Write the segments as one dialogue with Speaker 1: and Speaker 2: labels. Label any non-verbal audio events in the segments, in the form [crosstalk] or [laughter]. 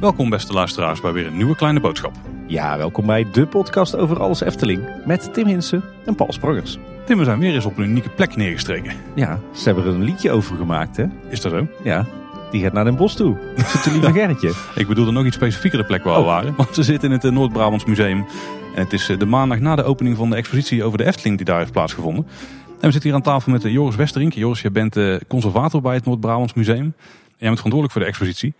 Speaker 1: Welkom beste luisteraars bij weer een nieuwe kleine boodschap.
Speaker 2: Ja, welkom bij de podcast over alles Efteling met Tim Hinsen en Paul Sprangers.
Speaker 1: Tim, we zijn weer eens op een unieke plek neergestreken.
Speaker 2: Ja, ze hebben er een liedje over gemaakt, hè?
Speaker 1: Is dat zo?
Speaker 2: Ja, die gaat naar Den Bosch toe. Zit lieve [laughs] Gerritje.
Speaker 1: Ik bedoel er nog iets specifiekere plek waar we
Speaker 2: Oh.
Speaker 1: waren. Want we zitten in het eh, Noord-Brabants Museum. En het is eh, de maandag na de opening van de expositie over de Efteling die daar heeft plaatsgevonden. We zitten hier aan tafel met eh, Joris Westerink. Joris, jij bent eh, conservator bij het Noord-Brabants Museum. En jij bent verantwoordelijk voor de expositie.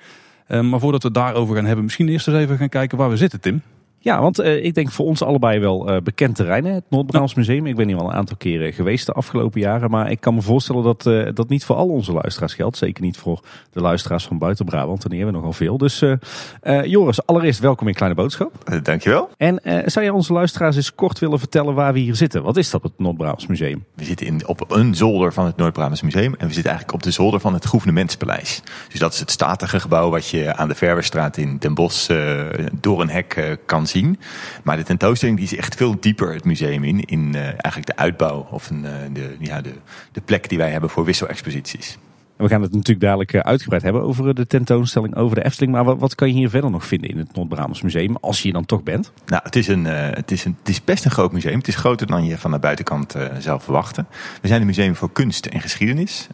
Speaker 1: Eh, maar voordat we het daarover gaan hebben, misschien eerst eens even gaan kijken waar we zitten, Tim.
Speaker 2: Ja, want eh, ik denk voor ons allebei wel eh, bekend terrein, hè, het Noord-Brabants Museum. Ik ben hier al een aantal keren geweest de afgelopen jaren. Maar ik kan me voorstellen dat eh, dat niet voor al onze luisteraars geldt. Zeker niet voor de luisteraars van buiten Brabant. En die hebben we nogal veel. Dus Joris, allereerst welkom in Kleine Boodschap.
Speaker 3: Dankjewel.
Speaker 2: En zou je onze luisteraars eens kort willen vertellen waar we hier zitten? Wat is dat, het Noord-Brabants Museum?
Speaker 3: We zitten in, op een zolder van het Noord-Brabants Museum. En we zitten eigenlijk op de zolder van het Gouvernementspaleis. Dus dat is het statige gebouw wat je aan de Verwerstraat in Den Bosch door een hek kan zien. Maar de tentoonstelling die is echt veel dieper het museum in. In eh, eigenlijk de uitbouw of een, eh, de, ja, de, de plek die wij hebben voor wisselexposities.
Speaker 2: En we gaan het natuurlijk dadelijk eh, uitgebreid hebben over de tentoonstelling over de Efteling. Maar wat, wat kan je hier verder nog vinden in het Noord-Brabants Museum, als je hier dan toch bent?
Speaker 3: Nou, het is, een, het, is een, het is best een groot museum. Het is groter dan je van de buitenkant eh, zou verwachten. We zijn een museum voor kunst en geschiedenis.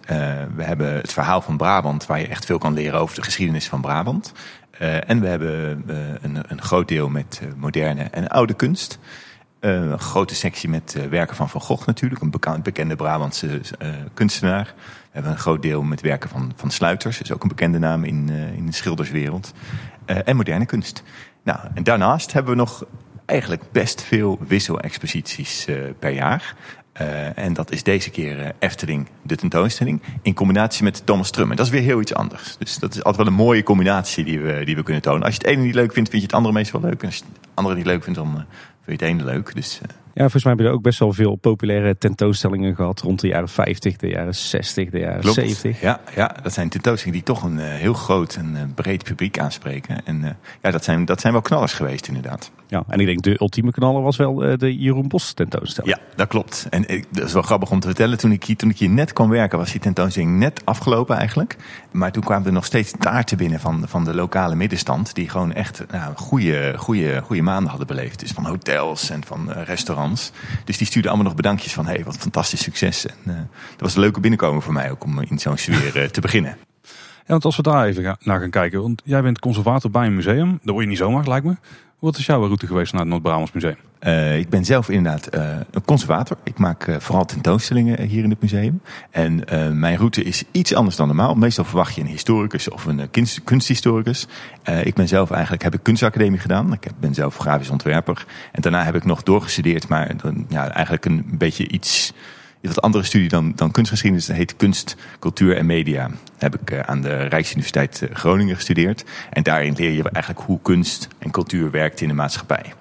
Speaker 3: We hebben het verhaal van Brabant, waar je echt veel kan leren over de geschiedenis van Brabant. Eh, en we hebben eh, een, een groot deel met eh, moderne en oude kunst. Een grote sectie met werken van Van Gogh natuurlijk, een beka- bekende Brabantse kunstenaar. We hebben een groot deel met werken van, van Sluiters, dus ook een bekende naam in, in de schilderswereld. En moderne kunst. Nou, en daarnaast hebben we nog eigenlijk best veel wisselexposities per jaar. Eh, en dat is deze keer eh, Efteling, de tentoonstelling, in combinatie met Thomas Trum. En dat is weer heel iets anders. Dus dat is altijd wel een mooie combinatie die we, die we kunnen tonen. Als je het ene niet leuk vindt, vind je het andere meestal wel leuk. En als je het andere niet leuk vindt, dan eh, vind je het ene leuk. Dus
Speaker 2: Ja, volgens mij hebben we er ook best wel veel populaire tentoonstellingen gehad rond de jaren 50, de jaren 60, de jaren
Speaker 3: Klopt.
Speaker 2: 70.
Speaker 3: Ja, ja, dat zijn tentoonstellingen die toch een eh, heel groot en eh, breed publiek aanspreken. En eh, ja, dat zijn, dat zijn wel knallers geweest inderdaad.
Speaker 2: Ja, en ik denk de ultieme knaller was wel de Jeroen Bos tentoonstelling.
Speaker 3: Ja, dat klopt. En ik, dat is wel grappig om te vertellen. Toen ik, hier, toen ik hier net kwam werken, was die tentoonstelling net afgelopen eigenlijk. Maar toen kwamen er nog steeds taarten binnen van, van de lokale middenstand. Die gewoon echt nou, goede, goede, goede maanden hadden beleefd. Dus van hotels en van eh, Dus die stuurden allemaal nog bedankjes van, hé, hey, wat fantastisch succes. En eh, dat was een leuke binnenkomen voor mij ook om in zo'n sfeer eh, te beginnen.
Speaker 1: Want als we daar even naar gaan kijken. Want jij bent conservator bij een museum. Dat word je niet zomaar, lijkt me. Wat is jouw route geweest naar het Noord-Brabants Museum?
Speaker 3: Eh, ik ben zelf inderdaad eh, een conservator. Ik maak eh, vooral tentoonstellingen hier in het museum. En mijn route is iets anders dan normaal. Meestal verwacht je een historicus of een kunst, kunsthistoricus. Ik ben zelf eigenlijk, heb ik kunstacademie gedaan. Ik ben zelf grafisch ontwerper. En daarna heb ik nog doorgestudeerd, maar ja, eigenlijk een beetje iets... wat andere studie dan, dan kunstgeschiedenis. Dat heet kunst, cultuur en media. heb ik eh, aan de Rijksuniversiteit eh, Groningen gestudeerd. En daarin leer je eigenlijk hoe kunst en cultuur werkt in de maatschappij.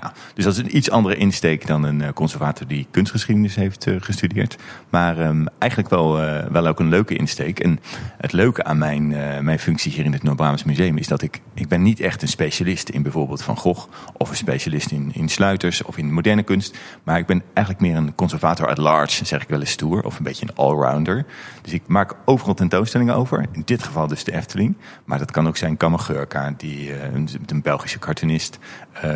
Speaker 3: Nou, dus dat is een iets andere insteek dan een eh, conservator die kunstgeschiedenis heeft eh, gestudeerd. Maar ehm, eigenlijk wel, eh, wel ook een leuke insteek. En het leuke aan mijn, mijn functie hier in het Noord-Brabants Museum is dat ik, ik ben niet echt een specialist in bijvoorbeeld Van Gogh of een specialist in, in sluiters of in moderne kunst. Maar ik ben eigenlijk meer een conservator at large, zeg ik wel eens stoer, of een beetje een allrounder. Dus ik maak overal tentoonstellingen over. In dit geval dus de Efteling. Maar dat kan ook zijn Kammergeurka, die, een, een Belgische cartoonist.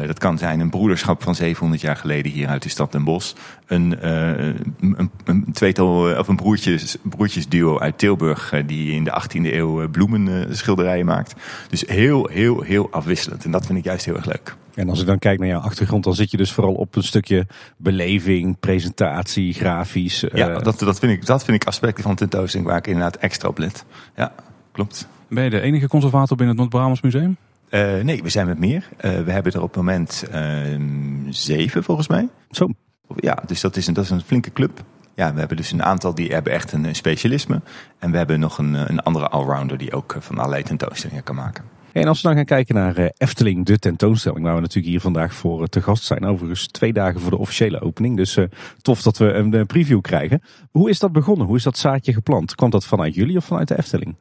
Speaker 3: Dat kan zijn een broederschap van 700 jaar geleden hier uit de stad Den Bosch. Een, eh, een, een tweetal, eh, of een broertjes, broertjesduo uit Tilburg eh, die in de 18e eeuw eh, bloemenschilderijen maakt. Dus heel, heel, heel afwisselend. En dat vind ik juist heel erg leuk.
Speaker 2: En als ik dan kijk naar jouw achtergrond, dan zit je dus vooral op een stukje beleving, presentatie, grafisch. eh,
Speaker 3: Ja, dat, dat, vind ik, dat vind ik aspecten van tentoonstelling waar ik inderdaad extra op let. Ja, klopt.
Speaker 1: Ben je de enige conservator binnen het Noord-Brabants Museum?
Speaker 3: Eh, nee, we zijn met meer. Eh, we hebben er op het moment ehm, zeven volgens mij.
Speaker 2: Zo.
Speaker 3: Ja, dus dat is, een, dat is een flinke club. Ja, we hebben dus een aantal die hebben echt een eh, specialisme. En we hebben nog een, een andere allrounder die ook eh, van allerlei tentoonstellingen kan maken.
Speaker 2: En als we dan gaan kijken naar Efteling, de tentoonstelling, waar we natuurlijk hier vandaag voor te gast zijn. Overigens twee dagen voor de officiële opening. Dus tof dat we een preview krijgen. Hoe is dat begonnen? Hoe is dat zaadje geplant? Kwam dat vanuit jullie of vanuit de Efteling?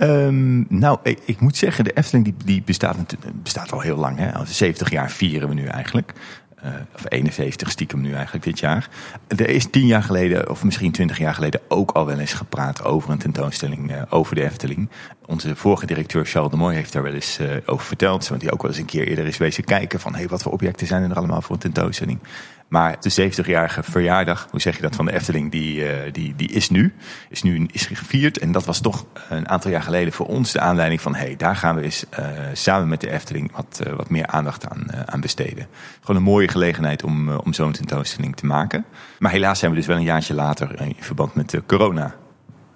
Speaker 3: Ehm, nou, ik, ik moet zeggen, de Efteling die, die bestaat, bestaat al heel lang. Hè? Al 70 jaar vieren we nu eigenlijk. uh, of 71 stiekem nu eigenlijk dit jaar. Er is tien jaar geleden, of misschien twintig jaar geleden, ook al wel eens gepraat over een tentoonstelling uh, over de Efteling. Onze vorige directeur Charles de Moy heeft daar wel eens uh, over verteld. Want hij ook wel eens een keer eerder is wezen kijken van hey, wat voor objecten zijn er allemaal voor een tentoonstelling. Maar de 70-jarige verjaardag, hoe zeg je dat, van de Efteling, die, uh, die, die is nu. Is nu is gevierd. En dat was toch een aantal jaar geleden voor ons de aanleiding van... hé, hey, daar gaan we eens uh, samen met de Efteling wat, uh, wat meer aandacht aan, aan besteden. Gewoon een mooie gelegenheid om, om zo'n tentoonstelling te maken. Maar helaas zijn we dus wel een jaartje later in verband met corona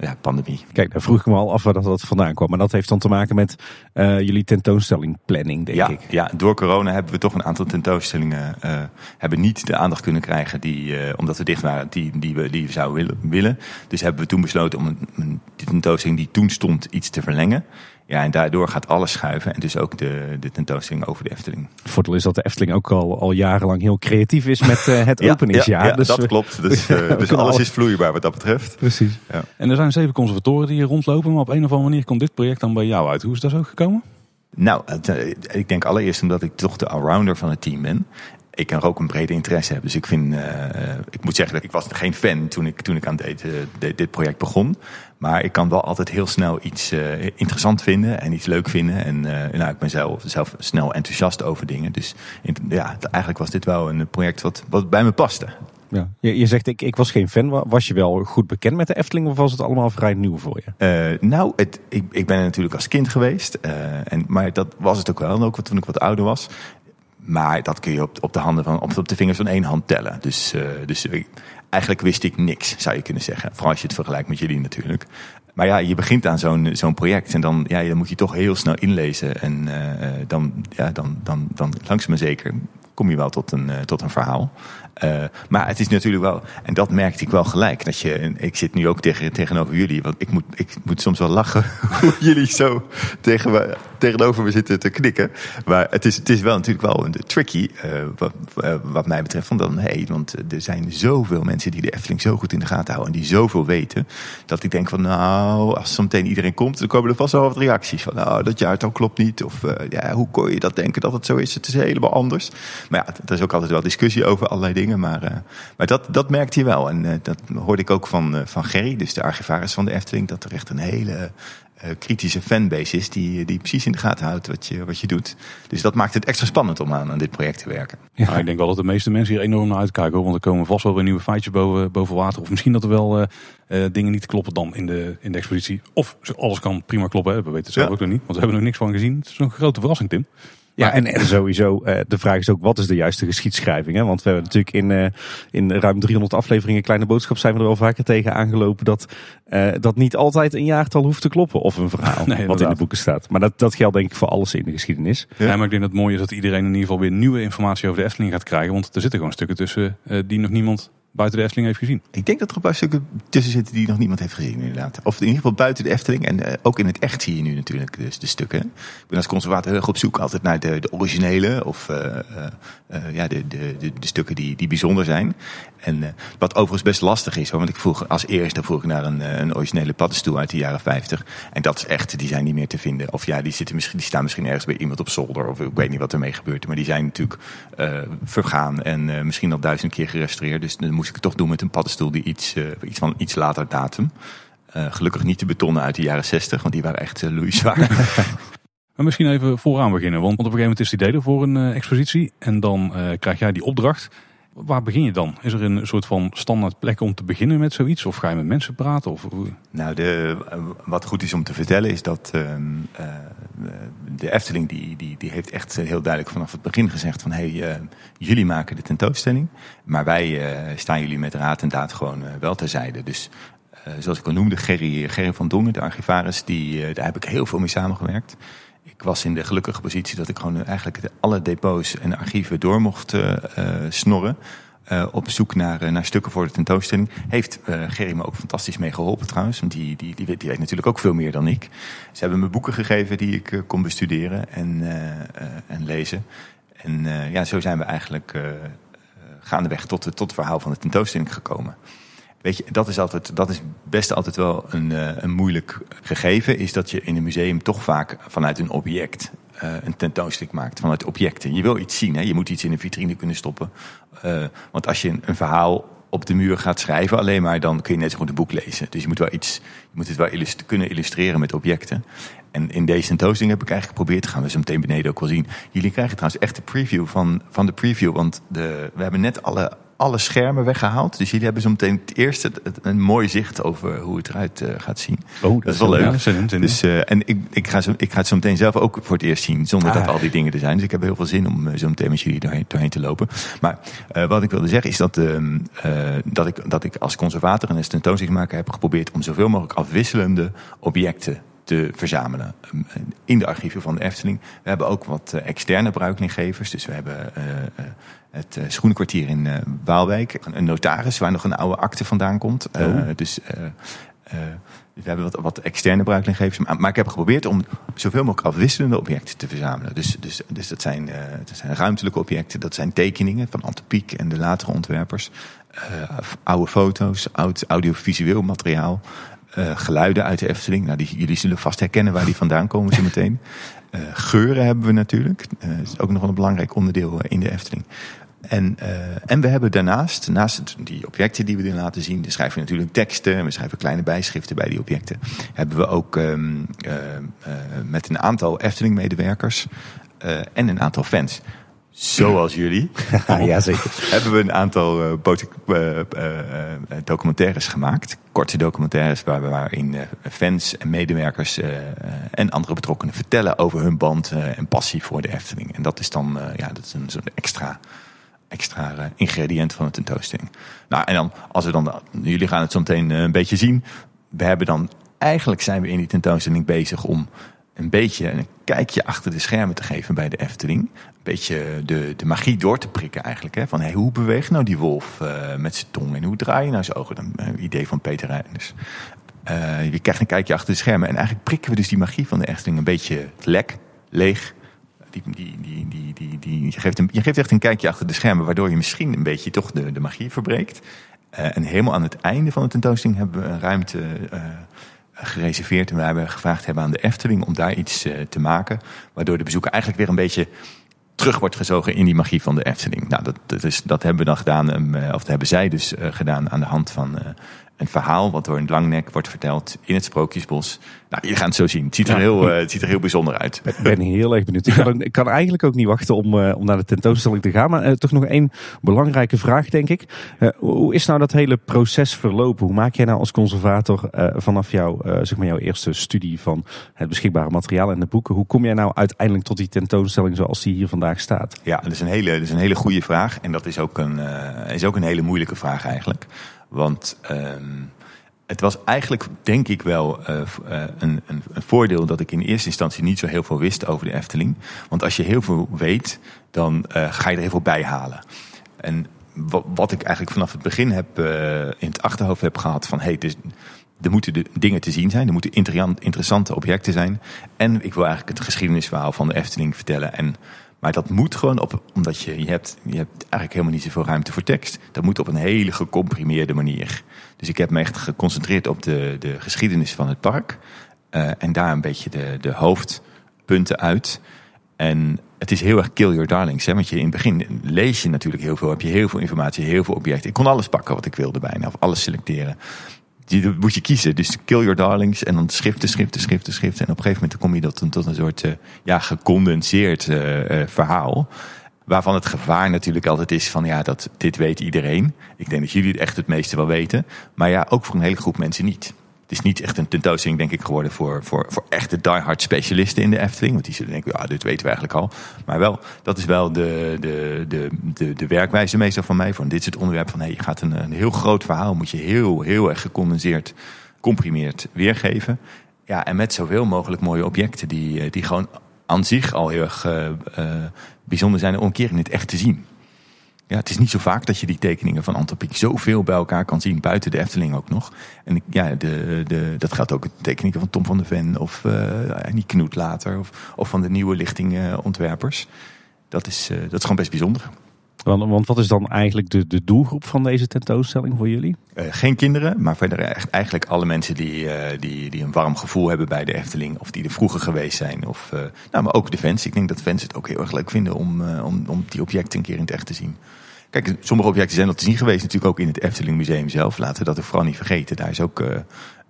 Speaker 3: ja, pandemie.
Speaker 2: Kijk, daar vroeg ik me al af waar dat, dat vandaan kwam. Maar dat heeft dan te maken met uh, jullie tentoonstellingplanning, denk
Speaker 3: ja,
Speaker 2: ik.
Speaker 3: Ja, door corona hebben we toch een aantal tentoonstellingen... Uh, hebben niet de aandacht kunnen krijgen die, uh, omdat we dicht waren, die, die, we, die we zouden willen, willen. Dus hebben we toen besloten om een, een tentoonstelling die toen stond iets te verlengen. Ja, en daardoor gaat alles schuiven. En dus ook de, de tentoonstelling over de Efteling.
Speaker 2: Het voordeel is dat de Efteling ook al, al jarenlang heel creatief is met uh, het [laughs]
Speaker 3: ja,
Speaker 2: openingsjaar.
Speaker 3: Ja, ja dus dat klopt. [laughs] Dus, uh, dus alles is vloeibaar wat dat betreft.
Speaker 2: Precies.
Speaker 1: Ja. En er zijn zeven conservatoren die hier rondlopen. Maar op een of andere manier komt dit project dan bij jou uit. Hoe is dat zo gekomen?
Speaker 3: Nou, uh, ik denk allereerst omdat ik toch de allrounder van het team ben ik kan er ook een brede interesse hebben. Dus ik vind, uh, ik moet zeggen dat ik was geen fan toen ik, toen ik aan dit, uh, dit, project begon. Maar ik kan wel altijd heel snel iets uh, interessant vinden en iets leuk vinden. En nou, ik ben zelf, zelf snel enthousiast over dingen. Dus ja, eigenlijk was dit wel een project wat, wat bij me paste.
Speaker 2: Ja. Je, je zegt, ik, ik was geen fan. Was je wel goed bekend met de Efteling of was het allemaal vrij nieuw voor
Speaker 3: je? nou, het, ik, ik ben er natuurlijk als kind geweest. en, maar dat was het ook wel, ook toen ik wat ouder was. Maar dat kun je op, de handen van, op, de vingers van één hand tellen. Dus, uh, dus eigenlijk wist ik niks, zou je kunnen zeggen. Vooral als je het vergelijkt met jullie natuurlijk. Maar ja, je begint aan zo'n project en dan, ja, dan moet je toch heel snel inlezen. En uh, dan, ja, dan, dan, dan langzaam maar zeker kom je wel tot een, uh, tot een verhaal. Uh, maar het is natuurlijk wel, en dat merkte ik wel gelijk. Dat je, ik zit nu ook tegen, tegenover jullie, want ik moet, ik moet soms wel lachen [laughs] hoe jullie zo tegen tegenover me zitten te knikken. Maar het is, het is wel natuurlijk wel een tricky, wat, uh, wat mij betreft. Dan, hey, want er zijn zoveel mensen die de Efteling zo goed in de gaten houden en die zoveel weten. Dat ik denk van, nou, als zo meteen iedereen komt, dan komen er vast wel wat reacties. Van, nou, dat jaartal klopt niet. Of ja, hoe kon je dat denken dat het zo is? Het is helemaal anders. Maar ja, er is ook altijd wel discussie over allerlei dingen. Maar, uh, maar dat, dat merkte je wel. En uh, dat hoorde ik ook van, uh, van Gerry, dus de archivaris van de Efteling, dat er echt een hele kritische fanbase is die, die precies in de gaten houdt wat je, wat je doet. Dus dat maakt het extra spannend om aan, aan dit project te werken.
Speaker 1: Ja, nou, ik denk wel dat de meeste mensen hier enorm naar uitkijken. Hoor, want er komen vast wel weer nieuwe feitjes boven, boven water. Of misschien dat er wel dingen niet kloppen dan in de, in de expositie. Of alles kan prima kloppen. Hè. We weten het zelf ja. ook nog niet. Want we hebben er nog niks van gezien. Het is een grote verrassing, Tim.
Speaker 2: Ja, en, en sowieso, uh, de vraag is ook, wat is de juiste geschiedschrijving? Hè? Want we hebben natuurlijk in, uh, in ruim 300 afleveringen Kleine Boodschap zijn we er wel vaker tegen aangelopen dat, uh, dat niet altijd een jaartal hoeft te kloppen of een verhaal [laughs] nee, wat in de boeken staat. Maar dat, dat geldt denk ik voor alles in de geschiedenis.
Speaker 1: Ja. ja, maar ik denk dat het mooie is dat iedereen in ieder geval weer nieuwe informatie over de Efteling gaat krijgen. Want er zitten gewoon stukken tussen die nog niemand buiten de Efteling heeft gezien.
Speaker 3: Ik denk dat er een paar stukken tussen zitten die nog niemand heeft gezien inderdaad. Of in ieder geval buiten de Efteling. En uh, ook in het echt zie je nu natuurlijk dus de stukken. Ik ben als conservator heel erg op zoek altijd naar de, de originele. Of uh, uh, ja, de, de, de, de, stukken die, die bijzonder zijn. En wat overigens best lastig is. Hoor, want ik vroeg als eerste vroeg ik naar een, een originele paddenstoel uit de jaren 50. En dat is echt, die zijn niet meer te vinden. Of ja, die, zitten misschien, die staan misschien ergens bij iemand op zolder. Of ik weet niet wat ermee gebeurt. Maar die zijn natuurlijk vergaan. En misschien al duizend keer gerestaureerd. Dus dan moest ik het toch doen met een paddenstoel die iets, uh, iets van iets later datum. Uh, gelukkig niet de betonnen uit de jaren 60, want die waren echt uh, loeizwaar. [laughs]
Speaker 1: maar misschien even vooraan beginnen, want op een gegeven moment is die delen voor een uh, expositie. En dan krijg jij die opdracht. Waar begin je dan? Is er een soort van standaard plek om te beginnen met zoiets? Of ga je met mensen praten? Of...
Speaker 3: Nou, de, wat goed is om te vertellen is dat uh, de Efteling die, die, die heeft echt heel duidelijk vanaf het begin gezegd van... hé, hey, uh, jullie maken de tentoonstelling, maar wij uh, staan jullie met raad en daad gewoon wel terzijde. Dus zoals ik al noemde, Gerry, Gerry van Dongen, de archivaris, die, daar heb ik heel veel mee samengewerkt. Ik was in de gelukkige positie dat ik gewoon eigenlijk alle depots en archieven door mocht uh, snorren. Uh, op zoek naar, naar stukken voor de tentoonstelling. Heeft uh, Gerry me ook fantastisch mee geholpen trouwens. Want die, die, die weet natuurlijk ook veel meer dan ik. Ze hebben me boeken gegeven die ik kon bestuderen en, en lezen. En ja, zo zijn we eigenlijk gaandeweg tot, tot het verhaal van de tentoonstelling gekomen. Weet je, dat is, altijd, dat is best altijd wel een, een moeilijk gegeven. Is dat je in een museum toch vaak vanuit een object een tentoonstelling maakt vanuit objecten. Je wil iets zien, hè? je moet iets in een vitrine kunnen stoppen. want als je een, een verhaal op de muur gaat schrijven alleen maar, dan kun je net zo goed een boek lezen. Dus je moet, wel iets, je moet het wel kunnen illustreren met objecten. En in deze tentoonstelling heb ik eigenlijk geprobeerd, gaan we zo meteen beneden ook wel zien. Jullie krijgen trouwens echt de preview van, van de preview, want de, we hebben net alle alle schermen weggehaald. Dus jullie hebben zo meteen het eerste een mooi zicht over hoe het eruit uh, gaat zien.
Speaker 2: Oh, dat, is wel leuk.
Speaker 3: dus, uh, en ik, ik, ga zo, ik ga het zo meteen zelf ook voor het eerst zien, zonder ah. dat al die dingen er zijn. Dus ik heb heel veel zin om uh, zo meteen met jullie doorheen, doorheen te lopen. Maar wat ik wilde zeggen is dat, ehm, dat, ik, dat ik als conservator en als tentoonstellingsmaker heb geprobeerd om zoveel mogelijk afwisselende objecten te verzamelen ehm, in de archieven van de Efteling. We hebben ook wat externe bruiklinggevers. Dus we hebben het uh, schoenenkwartier in uh, Waalwijk. Een notaris waar nog een oude akte vandaan komt. Uh, dus we hebben wat, wat externe bruiklinggevers. Maar, maar, ik heb geprobeerd om zoveel mogelijk afwisselende objecten te verzamelen. Dus, dus, dus dat, zijn, dat zijn ruimtelijke objecten, dat zijn tekeningen van Antopiek en de latere ontwerpers. oude foto's, oud audiovisueel materiaal. geluiden uit de Efteling. Nou, die, jullie zullen vast herkennen waar die vandaan komen zo meteen. [laughs] geuren hebben we natuurlijk. dat is ook nog een belangrijk onderdeel in de Efteling. En, uh, en we hebben daarnaast, naast die objecten die we erin laten zien, schrijven we natuurlijk teksten en we schrijven kleine bijschriften bij die objecten. Hebben we ook um, uh, uh, met een aantal Efteling-medewerkers en een aantal fans, zoals jullie, [laughs]
Speaker 2: ja, zeker.
Speaker 3: hebben we een aantal documentaires gemaakt. Korte documentaires waar we waarin fans en medewerkers en andere betrokkenen vertellen over hun band en passie voor de Efteling. En dat is dan ja, dat is een soort extra extra eh, ingrediënt van de tentoonstelling. Nou, en dan, als we dan, jullie gaan het zo meteen eh, een beetje zien. We hebben dan, eigenlijk zijn we in die tentoonstelling bezig om een beetje een kijkje achter de schermen te geven bij de Efteling. Een beetje de, de magie door te prikken eigenlijk. Hè? Van hoe beweegt nou die wolf met zijn tong en hoe draai je nou zijn ogen? Een idee van Peter Reinders. Je krijgt een kijkje achter de schermen. En eigenlijk prikken we dus die magie van de Efteling een beetje lek, leeg die, die, die, die, die, je, geeft je geeft echt een kijkje achter de schermen, waardoor je misschien een beetje toch de, de magie verbreekt. Uh, en helemaal aan het einde van de tentoonstelling hebben we een ruimte uh, gereserveerd. En we hebben gevraagd hebben aan de Efteling om daar iets uh, te maken. Waardoor de bezoeker eigenlijk weer een beetje terug wordt gezogen in die magie van de Efteling. Nou, dat, dat, is, dat hebben we dan gedaan, of dat hebben zij dus gedaan aan de hand van een verhaal wat door een langnek wordt verteld in het Sprookjesbos. Nou, je gaat het zo zien. Het ziet er, heel, uh, het ziet er heel bijzonder uit.
Speaker 2: Ik ben heel erg benieuwd. Ik kan, ik kan eigenlijk ook niet wachten om, uh, om naar de tentoonstelling te gaan. Maar uh, toch nog één belangrijke vraag, denk ik. hoe is nou dat hele proces verlopen? Hoe maak jij nou als conservator vanaf jou, zeg maar jouw eerste studie van het beschikbare materiaal en de boeken, hoe kom jij nou uiteindelijk tot die tentoonstelling zoals die hier vandaag staat?
Speaker 3: Ja, dat is een hele, dat is een hele goede vraag. En dat is ook een, is ook een hele moeilijke vraag eigenlijk. Want um, het was eigenlijk, denk ik wel, uh, een, een, een, voordeel dat ik in eerste instantie niet zo heel veel wist over de Efteling. Want als je heel veel weet, dan uh, ga je er heel veel bij halen. En wat ik eigenlijk vanaf het begin heb, in het achterhoofd heb gehad van... Hey, dus, er moeten dingen te zien zijn, er moeten interessante objecten zijn. En ik wil eigenlijk het geschiedenisverhaal van de Efteling vertellen. En maar dat moet gewoon op, omdat je, je, hebt, je hebt eigenlijk helemaal niet zoveel ruimte voor tekst. Dat moet op een hele gecomprimeerde manier. Dus ik heb me echt geconcentreerd op de, de geschiedenis van het park. Uh, en daar een beetje de, de hoofdpunten uit. En het is heel erg kill your darlings. Hè? Want je, in het begin lees je natuurlijk heel veel. Heb je heel veel informatie, heel veel objecten. Ik kon alles pakken wat ik wilde bijna. Of alles selecteren die moet je kiezen. Dus kill your darlings en dan schriften, schriften, schriften, schriften. En op een gegeven moment kom je dat tot een soort uh, ja, gecondenseerd uh, uh, verhaal. Waarvan het gevaar natuurlijk altijd is van ja, dat dit weet iedereen. Ik denk dat jullie het echt het meeste wel weten. Maar ja, ook voor een hele groep mensen niet het is niet echt een tentoonstelling, denk ik, geworden voor, voor, voor echte diehard specialisten in de Efteling. Want die zullen denken, ja, dit weten we eigenlijk al. Maar wel, dat is wel de, de, de, de, de werkwijze meestal van mij. Van dit is het onderwerp van, hey, je gaat een, een heel groot verhaal, moet je heel, heel erg gecondenseerd, comprimeerd weergeven. Ja, en met zoveel mogelijk mooie objecten die, eh, die gewoon aan zich al heel erg uh, uh, bijzonder zijn om een keer in het echt te zien. Ja, het is niet zo vaak dat je die tekeningen van Antropiek zoveel bij elkaar kan zien, buiten de Efteling ook nog. En ja, de, de, dat geldt ook de tekeningen van Tom van de Ven of uh, die Knoet later, of, of van de nieuwe lichting ontwerpers. Dat is, uh, dat is gewoon best bijzonder.
Speaker 2: Want, want wat is dan eigenlijk de, de doelgroep van deze tentoonstelling voor jullie?
Speaker 3: Uh, geen kinderen, maar verder eigenlijk alle mensen die, uh, die, die een warm gevoel hebben bij de Efteling. Of die er vroeger geweest zijn. Of, uh, nou, maar ook de fans. Ik denk dat fans het ook heel erg leuk vinden om, om, om die objecten een keer in het echt te zien. Kijk, sommige objecten zijn al te zien geweest natuurlijk ook in het Efteling Museum zelf. Laten we dat ook vooral niet vergeten. Daar is ook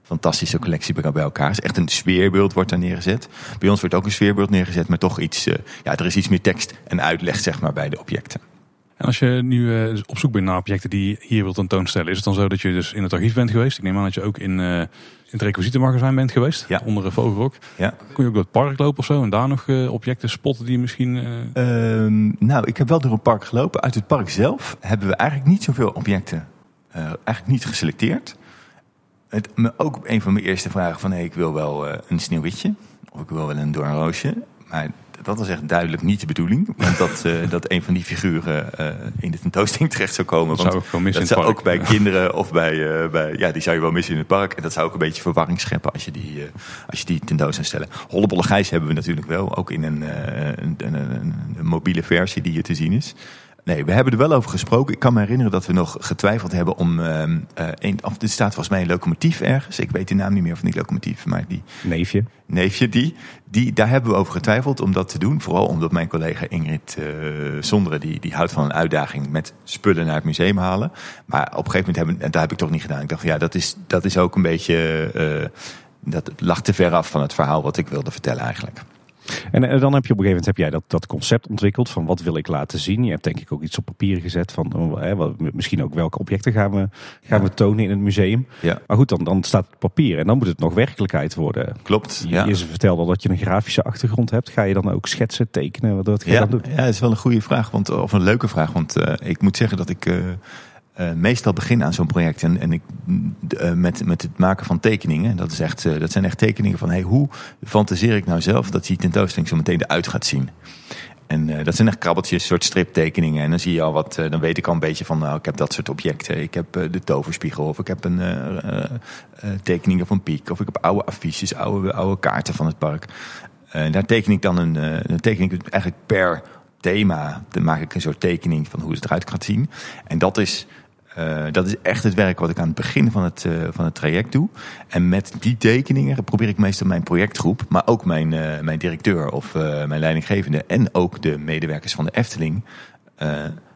Speaker 3: fantastische collectie bij elkaar. Is echt een sfeerbeeld wordt daar neergezet. Bij ons wordt ook een sfeerbeeld neergezet, maar toch iets, ja, er is iets meer tekst en uitleg zeg maar bij de objecten.
Speaker 1: En als je nu uh, op zoek bent naar objecten die je hier wilt tentoonstellen, is het dan zo dat je dus in het archief bent geweest? Ik neem aan dat je ook in, uh, in het requisietenmagazijn bent geweest,
Speaker 3: ja.
Speaker 1: onder een vogelrok.
Speaker 3: Ja.
Speaker 1: Kun je ook door het park lopen of zo en daar nog uh, objecten spotten die misschien...
Speaker 3: Um, nou, ik heb wel door een park gelopen. Uit het park zelf hebben we eigenlijk niet zoveel objecten eigenlijk niet geselecteerd. Het, ook een van mijn eerste vragen van hey, ik wil wel een sneeuwwitje of ik wil wel een doornroosje. Maar dat was echt duidelijk niet de bedoeling. Want dat, uh, [laughs] dat een van die figuren uh, in de tentoonstelling [laughs] terecht zou komen.
Speaker 1: Dat
Speaker 3: want
Speaker 1: zou
Speaker 3: dat
Speaker 1: in het
Speaker 3: zou ook bij kinderen of bij, uh, bij... Ja, die zou je wel missen in het park. En dat zou ook een beetje verwarring scheppen als je die, als je die tentoon zou stellen. Hollebolle Gijs hebben we natuurlijk wel. Ook in een, een, een, een, een mobiele versie die hier te zien is. Nee, we hebben er wel over gesproken. Ik kan me herinneren dat we nog getwijfeld hebben om... Uh, een, of er staat volgens mij een locomotief ergens. Ik weet de naam niet meer van die locomotief, maar die...
Speaker 2: Neefje.
Speaker 3: Neefje, die, die. Daar hebben we over getwijfeld om dat te doen. Vooral omdat mijn collega Ingrid uh, Sonderen... Die, die houdt van een uitdaging met spullen naar het museum halen. Maar op een gegeven moment hebben... En dat heb ik toch niet gedaan. Ik dacht, ja, dat is, dat is ook een beetje... dat lag te ver af van het verhaal wat ik wilde vertellen eigenlijk.
Speaker 2: En, en, dan heb je op een gegeven moment heb jij dat, dat concept ontwikkeld van wat wil ik laten zien. Je hebt denk ik ook iets op papier gezet van wat, misschien ook welke objecten gaan we, gaan
Speaker 3: Ja.
Speaker 2: we tonen in het museum.
Speaker 3: Ja.
Speaker 2: Maar goed, dan, dan staat het papier en dan moet het nog werkelijkheid worden.
Speaker 3: Klopt,
Speaker 2: Je, je vertelde al dat je een grafische achtergrond hebt. Ga je dan ook schetsen, tekenen? Wat, wat ga je
Speaker 3: Ja,
Speaker 2: dan doen?
Speaker 3: ja, dat is wel een goede vraag, want, of een leuke vraag. Want uh, ik moet zeggen dat ik uh, uh, meestal begin aan zo'n project en, en ik, uh, met, met het maken van tekeningen. Dat, is echt, uh, dat zijn echt tekeningen van hey, hoe fantaseer ik nou zelf dat die tentoonstelling zo meteen eruit gaat zien. En dat zijn echt krabbeltjes, soort striptekeningen. En dan zie je al wat, dan weet ik al een beetje van, nou, ik heb dat soort objecten. Ik heb de toverspiegel, of ik heb een tekeningen van Piek, of ik heb oude affiches, oude, oude kaarten van het park. Daar teken ik dan een, dan teken ik eigenlijk per thema, dan maak ik een soort tekening van hoe het eruit gaat zien. En dat is uh, dat is echt het werk wat ik aan het begin van het, uh, van het traject doe. En met die tekeningen probeer ik meestal mijn projectgroep, maar ook mijn, uh, mijn directeur of mijn leidinggevende en ook de medewerkers van de Efteling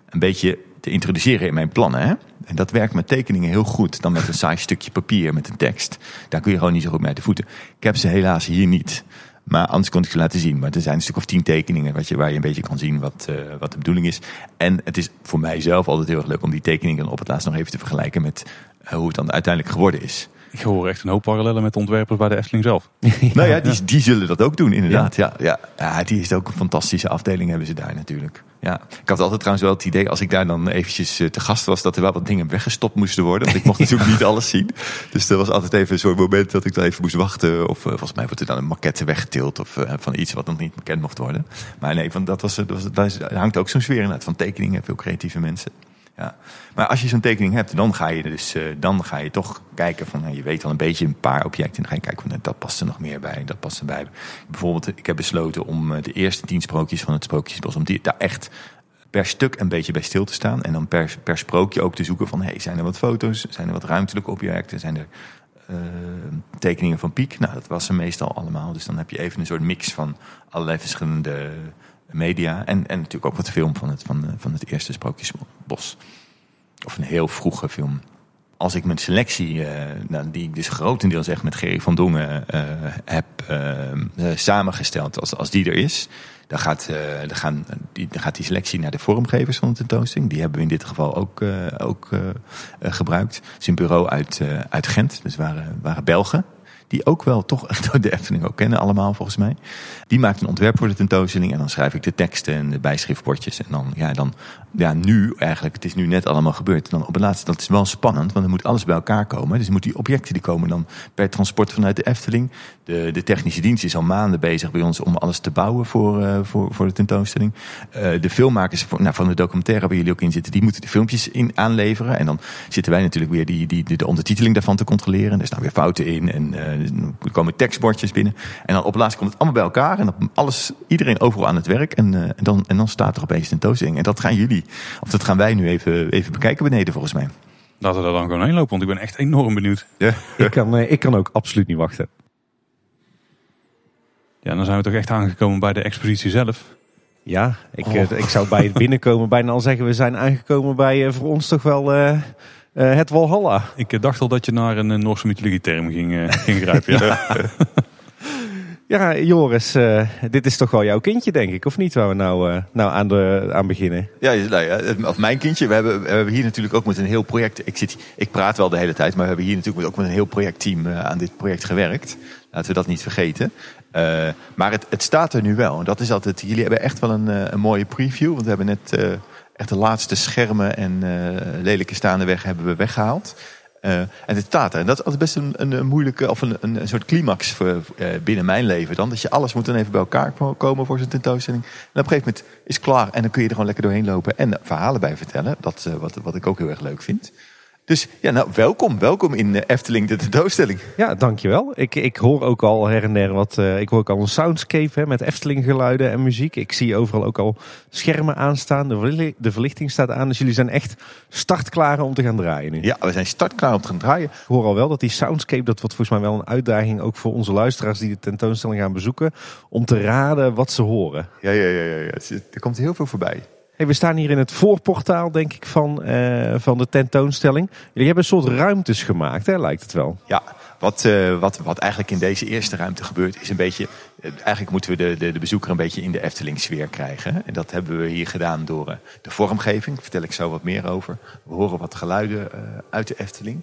Speaker 3: een beetje te introduceren in mijn plannen. Hè? En dat werkt met tekeningen heel goed dan met een saai stukje papier met een tekst. Daar kun je gewoon niet zo goed mee uit de voeten. Ik heb ze helaas hier niet. Maar anders kon ik ze laten zien. Maar er zijn een stuk of tien tekeningen wat je, waar je een beetje kan zien wat, uh, wat de bedoeling is. En het is voor mij zelf altijd heel erg leuk om die tekeningen op het laatst nog even te vergelijken met uh, hoe het dan uiteindelijk geworden is.
Speaker 1: Ik hoor echt een hoop parallellen met de ontwerpers bij de Efteling zelf.
Speaker 3: ja. [laughs] Nou ja, die, die zullen dat ook doen inderdaad. Ja. Ja, ja. ja, die is ook een fantastische afdeling hebben ze daar natuurlijk. Ja. Ik had altijd trouwens wel het idee, als ik daar dan eventjes te gast was, dat er wel wat dingen weggestopt moesten worden. Want ik mocht [laughs] natuurlijk niet alles zien. Dus er was altijd even een soort moment dat ik dan even moest wachten. Of uh, volgens mij wordt er dan een maquette weggetild of uh, van iets wat nog niet bekend mocht worden. Maar nee, van, dat was, dat was, daar hangt ook zo'n sfeer in uit van tekeningen, veel creatieve mensen. Ja. Maar als je zo'n tekening hebt, dan ga je dus uh, dan ga je toch kijken van je weet al een beetje een paar objecten. En dan ga je kijken van nou, dat past er nog meer bij, dat past erbij. Bijvoorbeeld, ik heb besloten om de eerste tien sprookjes van het Sprookjesbos, om die daar echt per stuk een beetje bij stil te staan. En dan per, per sprookje ook te zoeken van hey, zijn er wat foto's, zijn er wat ruimtelijke objecten, zijn er tekeningen van Piek. Nou, dat was er meestal allemaal. Dus dan heb je even een soort mix van allerlei verschillende media. En, en natuurlijk ook wat film van het, van, van het eerste Sprookjesbos. Of een heel vroege film. Als ik mijn selectie, uh, nou, die ik dus grotendeels echt met Gerry van Dongen uh, heb samengesteld, als, als die er is, dan gaat, dan, gaan, die, dan gaat die selectie naar de vormgevers van de tentoonstelling. Die hebben we in dit geval ook, ook gebruikt. Het is een bureau uit, uit Gent, dus waren, waren Belgen die ook wel toch [laughs] de Efteling ook kennen allemaal volgens mij. Die maakt een ontwerp voor de tentoonstelling en dan schrijf ik de teksten en de bijschriftbordjes. En dan, ja, dan, ja, nu eigenlijk, het is nu net allemaal gebeurd. Dan op het laatste, dat is wel spannend, want dan moet alles bij elkaar komen. Dus moet die objecten die komen dan per transport vanuit de Efteling. De, de technische dienst is al maanden bezig bij ons om alles te bouwen voor, uh, voor, voor de tentoonstelling. Uh, de filmmakers voor, nou, van de documentaire waar jullie ook in zitten, die moeten de filmpjes in aanleveren. En dan zitten wij natuurlijk weer die, die, de, de ondertiteling daarvan te controleren. Er staan weer fouten in en uh, er komen tekstbordjes binnen. En dan op het laatst komt het allemaal bij elkaar. En dan alles, iedereen overal aan het werk. En, en, dan, en dan staat er opeens een tentoonstelling. En dat gaan jullie, of dat gaan wij nu even, even bekijken beneden volgens mij.
Speaker 1: Laten we daar dan gewoon heen lopen, want ik ben echt enorm benieuwd.
Speaker 3: Ja. [laughs]
Speaker 2: Ik kan, ik kan ook absoluut niet wachten.
Speaker 1: Ja, dan zijn we toch echt aangekomen bij de expositie zelf.
Speaker 2: Ja, ik,
Speaker 1: Oh.
Speaker 2: eh, ik zou bij het binnenkomen bijna al zeggen... we zijn aangekomen bij eh, voor ons toch wel eh, eh, het Walhalla.
Speaker 1: Ik eh, dacht al dat je naar een eh, Noorse mythologie-term ging, [laughs] ging grijpen. Ja. [laughs]
Speaker 2: Ja, Joris, eh, dit is toch wel jouw kindje, denk ik, of niet? Waar we nou, eh, nou aan, de, aan beginnen.
Speaker 3: Ja, nou ja, of mijn kindje. We hebben, we hebben hier natuurlijk ook met een heel project. Ik, zit, ik praat wel de hele tijd, maar we hebben hier natuurlijk ook met een heel projectteam eh, aan dit project gewerkt. Laten we dat niet vergeten. Uh, maar het, het staat er nu wel. En dat is altijd. Jullie hebben echt wel een, uh, een mooie preview. Want we hebben net uh, echt de laatste schermen en lelijke staande weg hebben we weggehaald. Uh, en het staat er. En dat is best een, een, moeilijke, of een, een, soort climax voor, uh, binnen mijn leven dan. Dat je alles moet dan even bij elkaar komen voor zo'n tentoonstelling. En op een gegeven moment is het klaar en dan kun je er gewoon lekker doorheen lopen en verhalen bij vertellen. Dat wat, wat ik ook heel erg leuk vind. Dus ja, nou, welkom. Welkom in Efteling, de tentoonstelling.
Speaker 2: Ja, dankjewel. Ik, ik hoor ook al her en der wat, uh, ik hoor ook al een soundscape hè, met Efteling geluiden en muziek. Ik zie overal ook al schermen aanstaan. De, verlichting, de verlichting staat aan. Dus jullie zijn echt startklaar om te gaan draaien nu.
Speaker 3: Ja, we zijn startklaar om te gaan draaien.
Speaker 2: Ik hoor al wel dat die soundscape, dat wordt volgens mij wel een uitdaging ook voor onze luisteraars die de tentoonstelling gaan bezoeken. Om te raden wat ze horen.
Speaker 3: Ja, ja, ja. ja, ja. Er komt heel veel voorbij.
Speaker 2: We staan hier in het voorportaal, denk ik, van, uh, van de tentoonstelling. Jullie hebben een soort ruimtes gemaakt, hè, lijkt het wel.
Speaker 3: Ja, wat, uh, wat, wat eigenlijk in deze eerste ruimte gebeurt, is een beetje. Uh, eigenlijk moeten we de, de, de bezoeker een beetje in de Efteling-sfeer krijgen. En dat hebben we hier gedaan door de vormgeving. Daar vertel ik zo wat meer over. We horen wat geluiden uit de Efteling.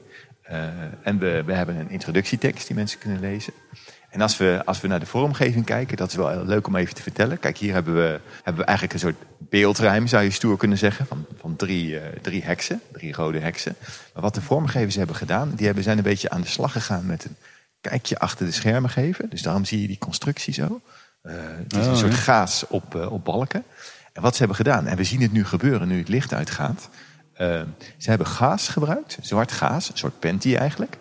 Speaker 3: en we, we hebben een introductietekst die mensen kunnen lezen. En als we, als we naar de vormgeving kijken, dat is wel heel leuk om even te vertellen. Kijk, hier hebben we, hebben we eigenlijk een soort beeldruim, zou je stoer kunnen zeggen, van, van drie, uh, drie heksen, drie rode heksen. Maar wat de vormgevers hebben gedaan, die hebben, zijn een beetje aan de slag gegaan met een kijkje achter de schermen geven. Dus daarom zie je die constructie zo. Uh, het is oh, een soort ja. gaas op, uh, op balken. En wat ze hebben gedaan, en we zien het nu gebeuren, nu het licht uitgaat. Ze hebben gaas gebruikt, zwart gaas, een soort panty eigenlijk.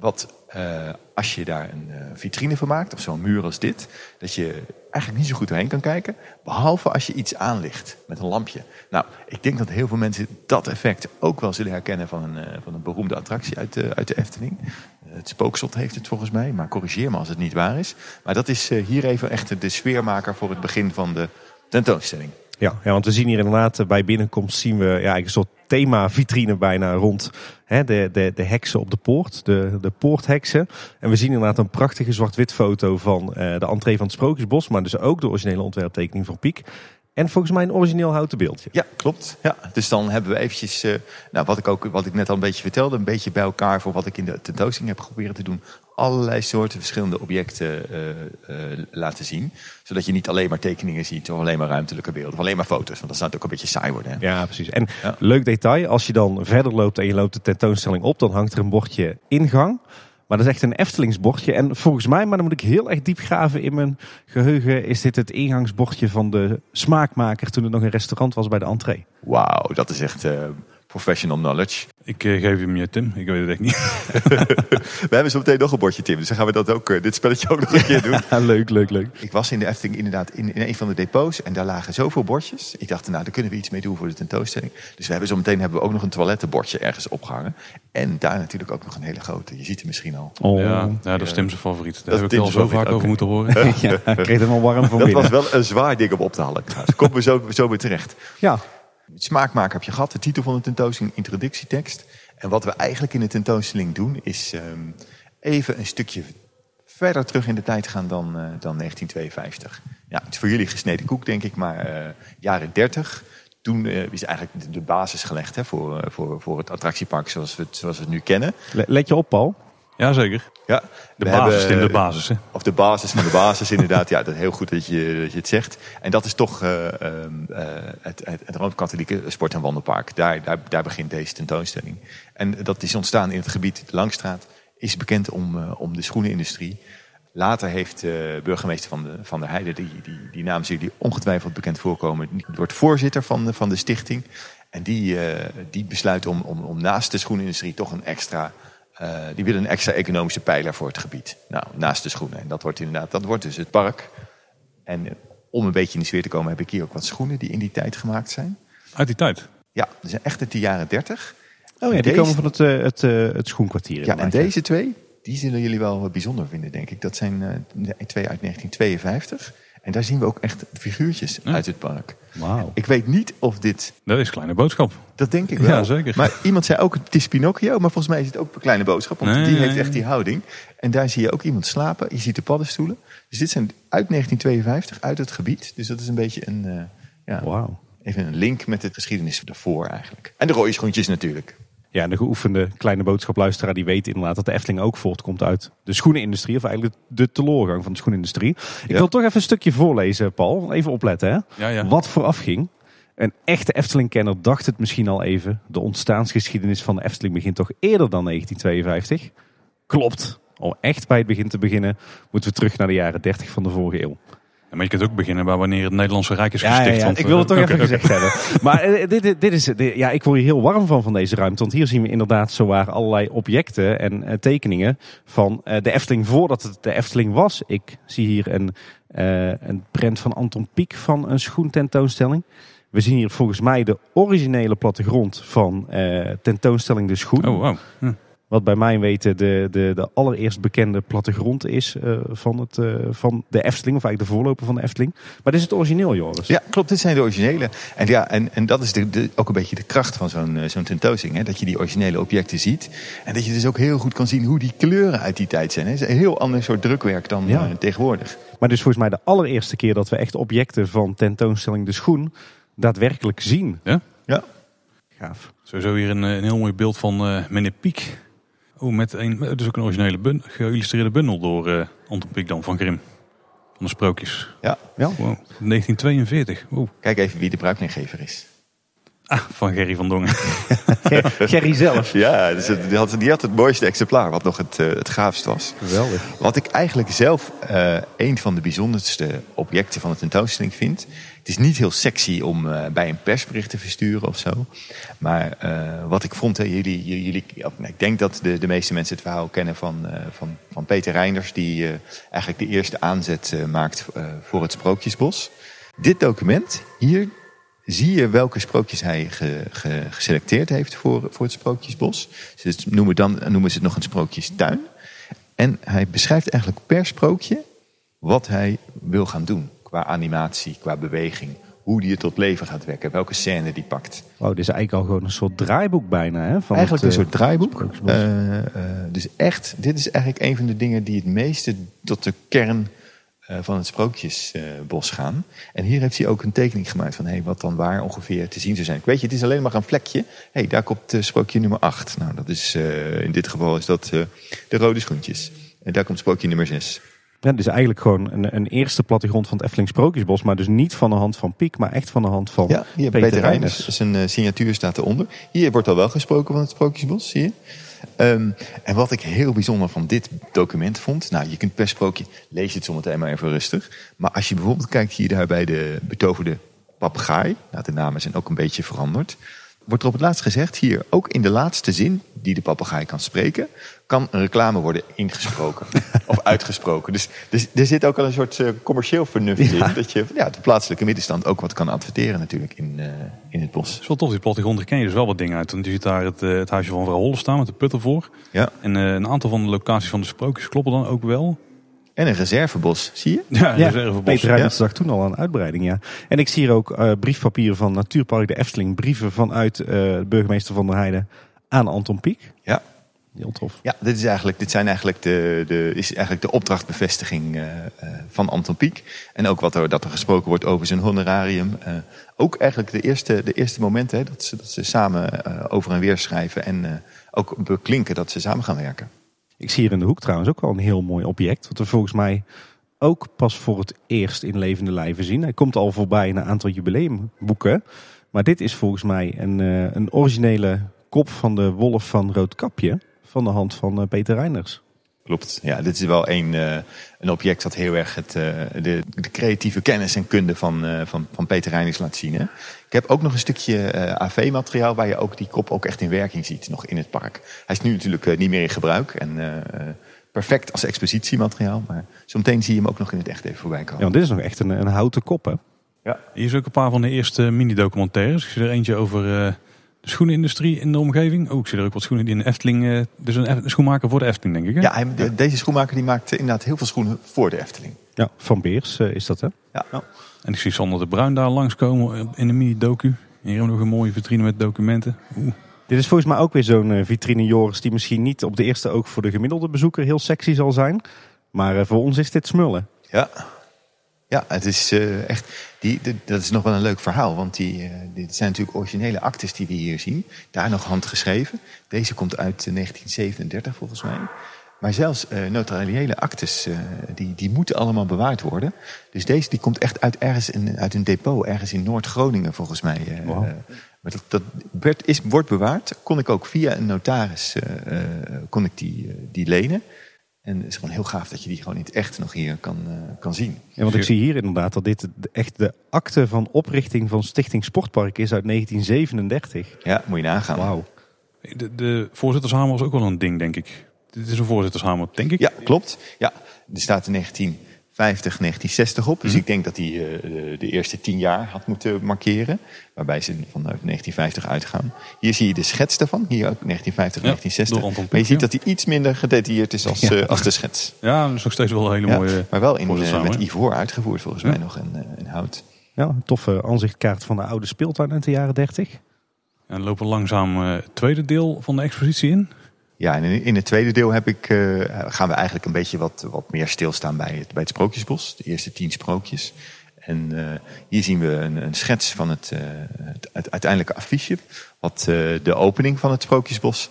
Speaker 3: Wat uh, als je daar een uh, vitrine van maakt, of zo'n muur als dit, dat je eigenlijk niet zo goed doorheen kan kijken. Behalve als je iets aanlicht met een lampje. Nou, ik denk dat heel veel mensen dat effect ook wel zullen herkennen van een, uh, van een beroemde attractie uit de, uit de Efteling. het Spookslot heeft het volgens mij, maar corrigeer me als het niet waar is. Maar dat is hier even echt de sfeermaker voor het begin van de tentoonstelling.
Speaker 2: Ja, ja, want we zien hier inderdaad bij binnenkomst zien we ja, een soort thema-vitrine bijna rond hè, de, de, de heksen op de poort, de, de poortheksen. En we zien inderdaad een prachtige zwart-wit foto van uh, de entree van het Sprookjesbos, maar dus ook de originele ontwerptekening van Piek. En volgens mij een origineel houten beeldje.
Speaker 3: Ja, klopt. Ja, dus dan hebben we eventjes, uh, nou, wat ik ook, wat ik net al een beetje vertelde, een beetje bij elkaar voor wat ik in de tentoonstelling heb geprobeerd te doen. Allerlei soorten verschillende objecten uh, uh, laten zien. Zodat je niet alleen maar tekeningen ziet of alleen maar ruimtelijke beelden. Of alleen maar foto's, want dat zou het ook een beetje saai worden. Hè?
Speaker 2: Ja, precies. En ja. leuk detail, als je dan verder loopt en je loopt de tentoonstelling op, dan hangt er een bordje ingang. Maar dat is echt een Eftelingsbordje. En volgens mij, maar dan moet ik heel erg diep graven in mijn geheugen, is dit het ingangsbordje van de smaakmaker toen het nog een restaurant was bij de entree.
Speaker 3: Wauw, dat is echt uh, professional knowledge.
Speaker 1: Ik uh, geef hem je, Tim. Ik weet het echt niet. [laughs]
Speaker 3: we hebben zo meteen nog een bordje, Tim. Dus dan gaan we dat ook, uh, dit spelletje ook nog een keer doen.
Speaker 2: Ja, [laughs] leuk, leuk, leuk.
Speaker 3: Ik was in de Efteling inderdaad in, in een van de depots. En daar lagen zoveel bordjes. Ik dacht, nou, daar kunnen we iets mee doen voor de tentoonstelling. Dus we hebben zo meteen hebben we ook nog een toilettenbordje ergens opgehangen. En daar natuurlijk ook nog een hele grote. Je ziet hem misschien al.
Speaker 1: Oh. Ja, ja, dat is Tim's favoriet. Daar heb ik al zo vaak okay. over moeten horen. [laughs]
Speaker 2: ja, ik kreeg hem al warm van
Speaker 3: Dat
Speaker 2: binnen.
Speaker 3: was wel een zwaar ding om op te halen. Trouwens. Komen we zo, zo weer terecht.
Speaker 2: Ja.
Speaker 3: Smaakmaker heb je gehad, de titel van de tentoonstelling, introductietekst. En wat we eigenlijk in de tentoonstelling doen, is um, even een stukje verder terug in de tijd gaan dan, uh, dan 1952. Ja, het is voor jullie gesneden koek, denk ik, maar uh, jaren 30. Toen uh, is eigenlijk de, basis gelegd hè, voor, voor, voor het attractiepark zoals we het, zoals we het nu kennen.
Speaker 2: Let je op, Paul.
Speaker 1: Jazeger.
Speaker 3: Ja,
Speaker 1: de basis hebben, de basis. Hè?
Speaker 3: Of de basis van de basis, inderdaad. Ja, dat is heel goed dat je, dat je het zegt. En dat is toch uh, uh, het, het, het Rooms-Katholieke Sport- en Wandelpark. Daar, daar, daar begint deze tentoonstelling. En dat is ontstaan in het gebied de Langstraat. Is bekend om, uh, om de schoenenindustrie. Later heeft burgemeester van, de, van der Heide, die, die, die naam zullen jullie ongetwijfeld bekend voorkomen, die wordt voorzitter van de, van de stichting. En die, die besluit om, om, om naast de schoenenindustrie toch een extra eh, die willen een extra economische pijler voor het gebied. Nou, naast de schoenen. En dat wordt inderdaad, dat wordt dus het park. En eh, om een beetje in de sfeer te komen heb ik hier ook wat schoenen die in die tijd gemaakt zijn.
Speaker 1: Uit die tijd.
Speaker 3: Ja, die zijn echt uit de jaren 30.
Speaker 2: Oh ja, die
Speaker 3: Deze-
Speaker 2: komen van het, eh, het, eh, het schoenkwartier.
Speaker 3: Ja, en deze twee, die zullen jullie wel wat bijzonder vinden, denk ik. Dat zijn eh, twee uit 1952. En daar zien we ook echt figuurtjes
Speaker 1: Ja.
Speaker 3: uit het park.
Speaker 2: Wauw.
Speaker 3: Ik weet niet of dit
Speaker 1: Dat is Kleine Boodschap.
Speaker 3: Dat denk ik wel.
Speaker 1: Ja, zeker.
Speaker 3: Maar iemand zei ook, het is Pinocchio. Maar volgens mij is het ook een kleine boodschap. Want
Speaker 1: Nee,
Speaker 3: die
Speaker 1: nee,
Speaker 3: heeft echt die houding. En daar zie je ook iemand slapen. Je ziet de paddenstoelen. Dus dit zijn uit 1952, uit het gebied. Dus dat is een beetje een, eh, ja,
Speaker 2: Wauw.
Speaker 3: even een link met de geschiedenis daarvoor eigenlijk. En de rode schoentjes natuurlijk.
Speaker 2: Ja, de geoefende kleine boodschapluisteraar die weet inderdaad dat de Efteling ook voortkomt uit de schoenenindustrie. Of eigenlijk de teloorgang van de schoenenindustrie. Ik
Speaker 3: Ja.
Speaker 2: wil toch even een stukje voorlezen, Paul. Even opletten, hè.
Speaker 1: Ja, ja.
Speaker 2: Wat vooraf ging. Een echte Efteling-kenner dacht het misschien al even. De ontstaansgeschiedenis van de Efteling begint toch eerder dan 1952? Klopt. Om echt bij het begin te beginnen, moeten we terug naar de jaren 30 van de vorige eeuw.
Speaker 1: Ja, maar je kunt ook beginnen bij wanneer het Nederlandse Rijk is
Speaker 2: Ja, ja,
Speaker 1: gesticht.
Speaker 2: ja.
Speaker 1: want,
Speaker 2: ik wil het toch
Speaker 1: eh,
Speaker 2: even
Speaker 1: oké, oké.
Speaker 2: gezegd hebben. [laughs] Maar eh, dit, dit- is, dit- ja, ik word hier heel warm van, van deze ruimte. Want hier zien we inderdaad zowaar allerlei objecten en eh, tekeningen van de Efteling voordat het de Efteling was. Ik zie hier een, eh, een prent van Anton Pieck van een schoententoonstelling. We zien hier volgens mij de originele plattegrond van tentoonstelling De Schoen.
Speaker 1: Oh, wow. Hm.
Speaker 2: Wat bij mijn weten de, de, de allereerst bekende plattegrond is eh, van, het, eh, van de Efteling. Of eigenlijk de voorloper van de Efteling. Maar dit is het origineel, Joris.
Speaker 3: Ja, klopt. Dit zijn de originele. En, ja, en, en dat is de, de- ook een beetje de kracht van zo'n eh, zo'n tentoonstelling. Hè? Dat je die originele objecten ziet. En dat je dus ook heel goed kan zien hoe die kleuren uit die tijd zijn. Hè? Het is een heel ander soort drukwerk dan
Speaker 2: Ja.
Speaker 3: eh, tegenwoordig.
Speaker 2: Maar dus volgens mij de allereerste keer dat we echt objecten van tentoonstelling De Schoen daadwerkelijk zien.
Speaker 3: Ja.
Speaker 2: Gaaf.
Speaker 1: Sowieso hier een, een heel mooi beeld van eh meneer Piek. Oh, met een, het is ook een originele bun, geïllustreerde bundel door eh Anton dan van Grim. Van de sprookjes.
Speaker 3: Ja.
Speaker 2: Ja.
Speaker 1: Wow. 1942. Oeh.
Speaker 3: Kijk even wie de bruikleergever is.
Speaker 1: Ah, van Gerry van Dongen. [laughs]
Speaker 2: Gerry zelf.
Speaker 3: Ja, dus het- die, had, die had het mooiste exemplaar, wat nog het, eh, het gaafst was.
Speaker 2: Geweldig.
Speaker 3: Wat ik eigenlijk zelf eh, een van de bijzonderste objecten van de tentoonstelling vind. Het is niet heel sexy om eh, bij een persbericht te versturen of zo. Maar eh, wat ik vond, jullie, jullie, nee, ik denk dat de, de meeste mensen het verhaal kennen van, eh, van, van Peter Reinders. Die eigenlijk de eerste aanzet maakt voor het Sprookjesbos. Dit document, hier zie je welke sprookjes hij ge- ge- geselecteerd heeft voor, voor het Sprookjesbos. Dus noemen, dan noemen ze het nog een sprookjestuin. En hij beschrijft eigenlijk per sprookje wat hij wil gaan doen. Qua animatie, qua beweging. Hoe die het tot leven gaat wekken. Welke scène die pakt.
Speaker 2: Wow, dit is eigenlijk al gewoon een soort draaiboek bijna. Hè, van
Speaker 3: eigenlijk
Speaker 2: het,
Speaker 3: een
Speaker 2: eh,
Speaker 3: soort draaiboek.
Speaker 2: Sprookjesbos.
Speaker 3: Eh, eh, dus echt, dit is eigenlijk een van de dingen die het meeste tot de kern eh, van het Sprookjesbos gaan. En hier heeft hij ook een tekening gemaakt van hey, wat dan waar ongeveer te zien zou zijn. Ik weet je, het is alleen maar een vlekje. hey, daar komt eh, sprookje nummer 8. Nou, dat is, eh, in dit geval is dat eh, de rode schoentjes. En daar komt sprookje nummer 6.
Speaker 2: Ja, is eigenlijk gewoon een, een eerste plattegrond van het Efteling Sprookjesbos. Maar dus niet van de hand van Piek, maar echt van de hand van
Speaker 3: Ja, hier
Speaker 2: Peter,
Speaker 3: Peter,
Speaker 2: Reinders.
Speaker 3: Zijn eh, signatuur staat eronder. Hier wordt al wel gesproken van het Sprookjesbos, zie je. Ehm, en wat ik heel bijzonder van dit document vond... Nou, je kunt per sprookje, lees het zometeen maar even rustig. Maar als je bijvoorbeeld kijkt hier daar bij de betoverde papegaai... Nou, de namen zijn ook een beetje veranderd. Wordt er op het laatst gezegd, hier ook in de laatste zin... die de papegaai kan spreken... kan een reclame worden ingesproken [laughs] of uitgesproken. Dus, dus er zit ook al een soort eh, commercieel vernuft
Speaker 2: Ja.
Speaker 3: in... dat je ja, de plaatselijke middenstand ook wat kan adverteren natuurlijk in, eh, in het bos.
Speaker 1: Het is wel tof, die plattegrond ken je dus wel wat dingen uit. Want je ziet daar het, eh, het huisje van mevrouw Holle staan met de put ervoor.
Speaker 3: Ja.
Speaker 1: En een aantal van de locaties van de sprookjes kloppen dan ook wel.
Speaker 3: En een reservebos, zie je?
Speaker 1: Ja,
Speaker 2: Ja,
Speaker 1: reservebos.
Speaker 2: Peter zag toen al aan uitbreiding, ja. En ik zie hier ook eh, briefpapieren van Natuurpark de Efteling. Brieven vanuit eh, de burgemeester van der Heijden aan Anton Pieck.
Speaker 3: Ja.
Speaker 2: Heel tof.
Speaker 3: Ja, dit, is eigenlijk, dit zijn eigenlijk de, de, is eigenlijk de opdrachtbevestiging eh, eh, van Anton Pieck. En ook wat er, dat er gesproken wordt over zijn honorarium. Eh, ook eigenlijk de eerste, de eerste momenten hè, dat, ze, dat ze samen eh, over en weer schrijven. En eh, ook beklinken dat ze samen gaan werken.
Speaker 2: Ik zie hier in de hoek trouwens ook wel een heel mooi object. Wat we volgens mij ook pas voor het eerst in levende lijven zien. Hij komt al voorbij in een aantal jubileumboeken. Maar dit is volgens mij een, eh, een originele kop van de wolf van Roodkapje. Van de hand van eh, Peter Reinders.
Speaker 3: Klopt. Ja, dit is wel een, uh, een object dat heel erg het, uh, de, de, creatieve kennis en kunde van, uh, van, van Peter Reinings laat zien. Hè? Ik heb ook nog een stukje AV-materiaal waar je ook die kop ook echt in werking ziet, nog in het park. Hij is nu natuurlijk niet meer in gebruik en perfect als expositiemateriaal. Maar zometeen zie je hem ook nog in het echt even voorbij komen.
Speaker 2: Ja, want dit is nog echt een, een houten kop, hè?
Speaker 1: Ja. Hier is ook een paar van de eerste mini-documentaires. Ik zie er eentje over de schoenenindustrie in de omgeving. Oh, ik zie er ook wat schoenen die in de Efteling... Uh, dus een schoenmaker voor de Efteling, denk ik. Hè?
Speaker 3: Ja, hij, deze schoenmaker die maakt inderdaad heel veel schoenen voor de Efteling.
Speaker 2: Ja, Van Beers uh, is dat, hè?
Speaker 3: Ja. ja.
Speaker 1: En ik zie Sander de Bruin daar langskomen in de mini-docu. Hier hebben we nog een mooie vitrine met documenten. Oeh.
Speaker 2: Dit is volgens mij ook weer zo'n vitrine, Joris, die misschien niet op de eerste oog voor de gemiddelde bezoeker heel sexy zal zijn. Maar voor ons is dit smullen.
Speaker 3: Ja, ja, het is uh, echt. Die, dat is nog wel een leuk verhaal. Want die, uh, dit zijn natuurlijk originele actes die we hier zien. Daar nog handgeschreven. Deze komt uit 1937 volgens mij. Maar zelfs uh, notariële actes, die, die moeten allemaal bewaard worden. Dus deze die komt echt uit, ergens in, uit een depot, ergens in Noord-Groningen volgens mij. Wow. maar dat, dat werd, is, wordt bewaard. Kon ik ook via een notaris kon ik die, die lenen. En het is gewoon heel gaaf dat je die gewoon in het echt nog hier kan, uh, kan zien.
Speaker 2: Ja, want ik zie hier inderdaad dat dit echt de akte van oprichting van Stichting Sportpark is uit 1937.
Speaker 3: Ja, moet je nagaan.
Speaker 2: Wauw.
Speaker 1: De, de voorzittershamer was ook wel een ding, denk ik. Dit is een voorzittershamer, denk ik.
Speaker 3: Ja, klopt. Ja, er staat in 1950, 1960 op. Dus mm -hmm. ik denk dat hij uh, de, de, eerste tien jaar had moeten markeren. Waarbij ze vanuit 1950 uitgaan. Hier zie je de schets daarvan. Hier ook 1950, ja, 1960. Maar je ziet dat hij iets minder gedetailleerd is als, [laughs] ja. uh, als de schets.
Speaker 1: Ja, dat is nog steeds wel een hele ja, mooie...
Speaker 3: Maar wel in, uh, met ivoor uitgevoerd volgens mij nog in, in hout.
Speaker 2: Ja, een toffe aanzichtkaart van de oude speeltuin uit de jaren 30.
Speaker 1: En lopen we langzaam het tweede deel van de expositie in.
Speaker 3: Ja, en in het tweede deel heb ik, uh, gaan we eigenlijk een beetje wat, wat meer stilstaan bij het, bij het Sprookjesbos. De eerste tien sprookjes. En uh, hier zien we een, een schets van het, uh, het, uiteindelijke affiche. Wat de opening van het Sprookjesbos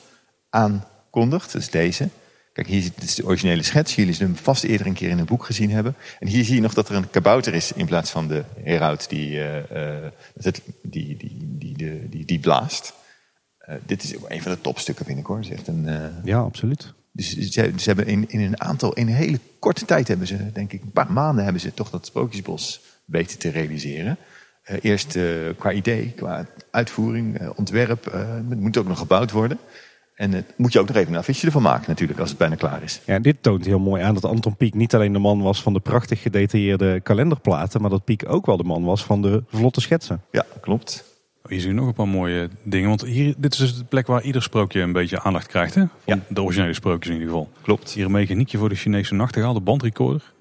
Speaker 3: aankondigt. Dat is deze. Kijk, hier is de originele schets. Jullie zullen hem vast eerder een keer in een boek gezien hebben. En hier zie je nog dat er een kabouter is in plaats van de heraut die, die, die, die, die, die blaast. Uh, dit is een van de topstukken, vind ik hoor. Is echt een, uh...
Speaker 2: Ja, absoluut.
Speaker 3: Dus ze, ze, hebben in, in een aantal, in een hele korte tijd hebben ze, denk ik, een paar maanden hebben ze toch dat Sprookjesbos weten te realiseren. Uh, eerst qua idee, qua uitvoering, ontwerp. het moet ook nog gebouwd worden. En het moet je ook nog even een affiche ervan maken natuurlijk, als het bijna klaar is.
Speaker 2: Ja, dit toont heel mooi aan dat Anton Pieck niet alleen de man was van de prachtig gedetailleerde kalenderplaten, maar dat Pieck ook wel de man was van de vlotte schetsen.
Speaker 3: Ja, klopt.
Speaker 1: Hier zie je nog een paar mooie dingen. Want hier, dit is dus de plek waar ieder sprookje een beetje aandacht krijgt. Hè? Van
Speaker 3: ja.
Speaker 1: De originele sprookjes in ieder geval.
Speaker 3: Klopt.
Speaker 1: Hier een mechaniekje voor de Chinese nachtegaal, de bandrecorder.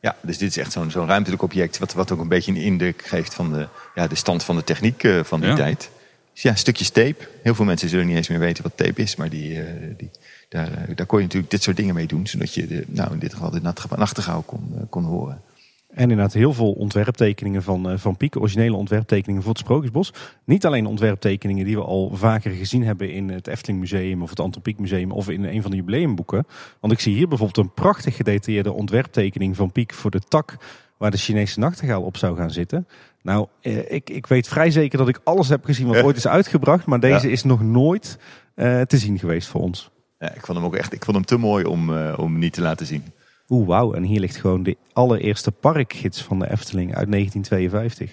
Speaker 3: Ja, dus dit is echt zo'n zo'n ruimtelijk object. Wat, wat ook een beetje een indruk geeft van de, ja, de stand van de techniek uh, van die
Speaker 1: Ja.
Speaker 3: tijd. Dus ja, stukjes tape. Heel veel mensen zullen niet eens meer weten wat tape is. Maar die, uh, die, daar, uh, daar kon je natuurlijk dit soort dingen mee doen. Zodat je de, nou, in dit geval de nacht- nachtegaal kon, uh, kon horen.
Speaker 2: En inderdaad heel veel ontwerptekeningen van, uh, van Piek, originele ontwerptekeningen voor het Sprookjesbos. Niet alleen ontwerptekeningen die we al vaker gezien hebben in het Efteling Museum of het Anton Pieck Museum of in een van de jubileumboeken. Want ik zie hier bijvoorbeeld een prachtig gedetailleerde ontwerptekening van Piek voor de tak waar de Chinese nachtegaal op zou gaan zitten. Nou, eh, ik, ik weet vrij zeker dat ik alles heb gezien wat [laughs] ooit is uitgebracht, maar deze
Speaker 3: Ja.
Speaker 2: is nog nooit uh, te zien geweest voor ons.
Speaker 3: Ja, ik vond hem ook echt ik vond hem te mooi om, uh, om niet te laten zien.
Speaker 2: Oeh, wauw. En hier ligt gewoon de allereerste parkgids van de Efteling uit 1952.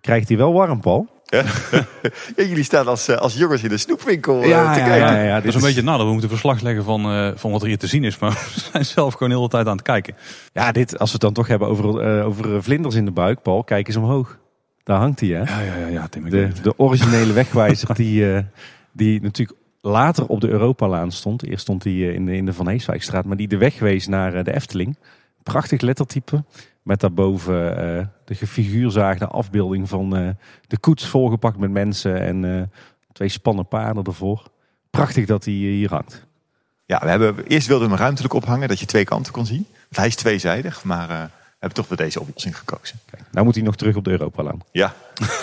Speaker 2: Krijgt hij wel warm, Paul?
Speaker 3: Ja, [laughs] jullie staan als, uh, als jongens in de snoepwinkel uh,
Speaker 2: Ja,
Speaker 3: te
Speaker 2: ja,
Speaker 3: kijken.
Speaker 2: ja, ja,
Speaker 1: dat
Speaker 2: dit
Speaker 1: is een beetje nadeel. We moeten verslag leggen van, uh, van wat er hier te zien is. Maar [laughs] we zijn zelf gewoon heel de tijd aan het kijken.
Speaker 2: Ja, dit, als we het dan toch hebben over, uh, over vlinders in de buik, Paul, kijk eens omhoog. Daar hangt hij, hè?
Speaker 1: Ja, ja, ja, ja Tim. Ik
Speaker 2: De, de originele wegwijzer die, uh, die natuurlijk later op de Europalaan stond. Eerst stond hij uh, in de, in de Van Heeswijkstraat, maar die de weg wees naar uh, de Efteling. Prachtig lettertype. Met daarboven uh, de gefiguurzaagde afbeelding van uh, de koets volgepakt met mensen en uh, twee spannen paarden ervoor. Prachtig dat hij uh, hier hangt.
Speaker 3: Ja, we hebben, eerst wilden we hem ruimtelijk ophangen, dat je twee kanten kon zien. Want hij is tweezijdig, maar uh, we hebben toch voor deze oplossing gekozen.
Speaker 2: Kijk, nou moet hij nog terug op de Europalaan.
Speaker 3: Ja, [laughs]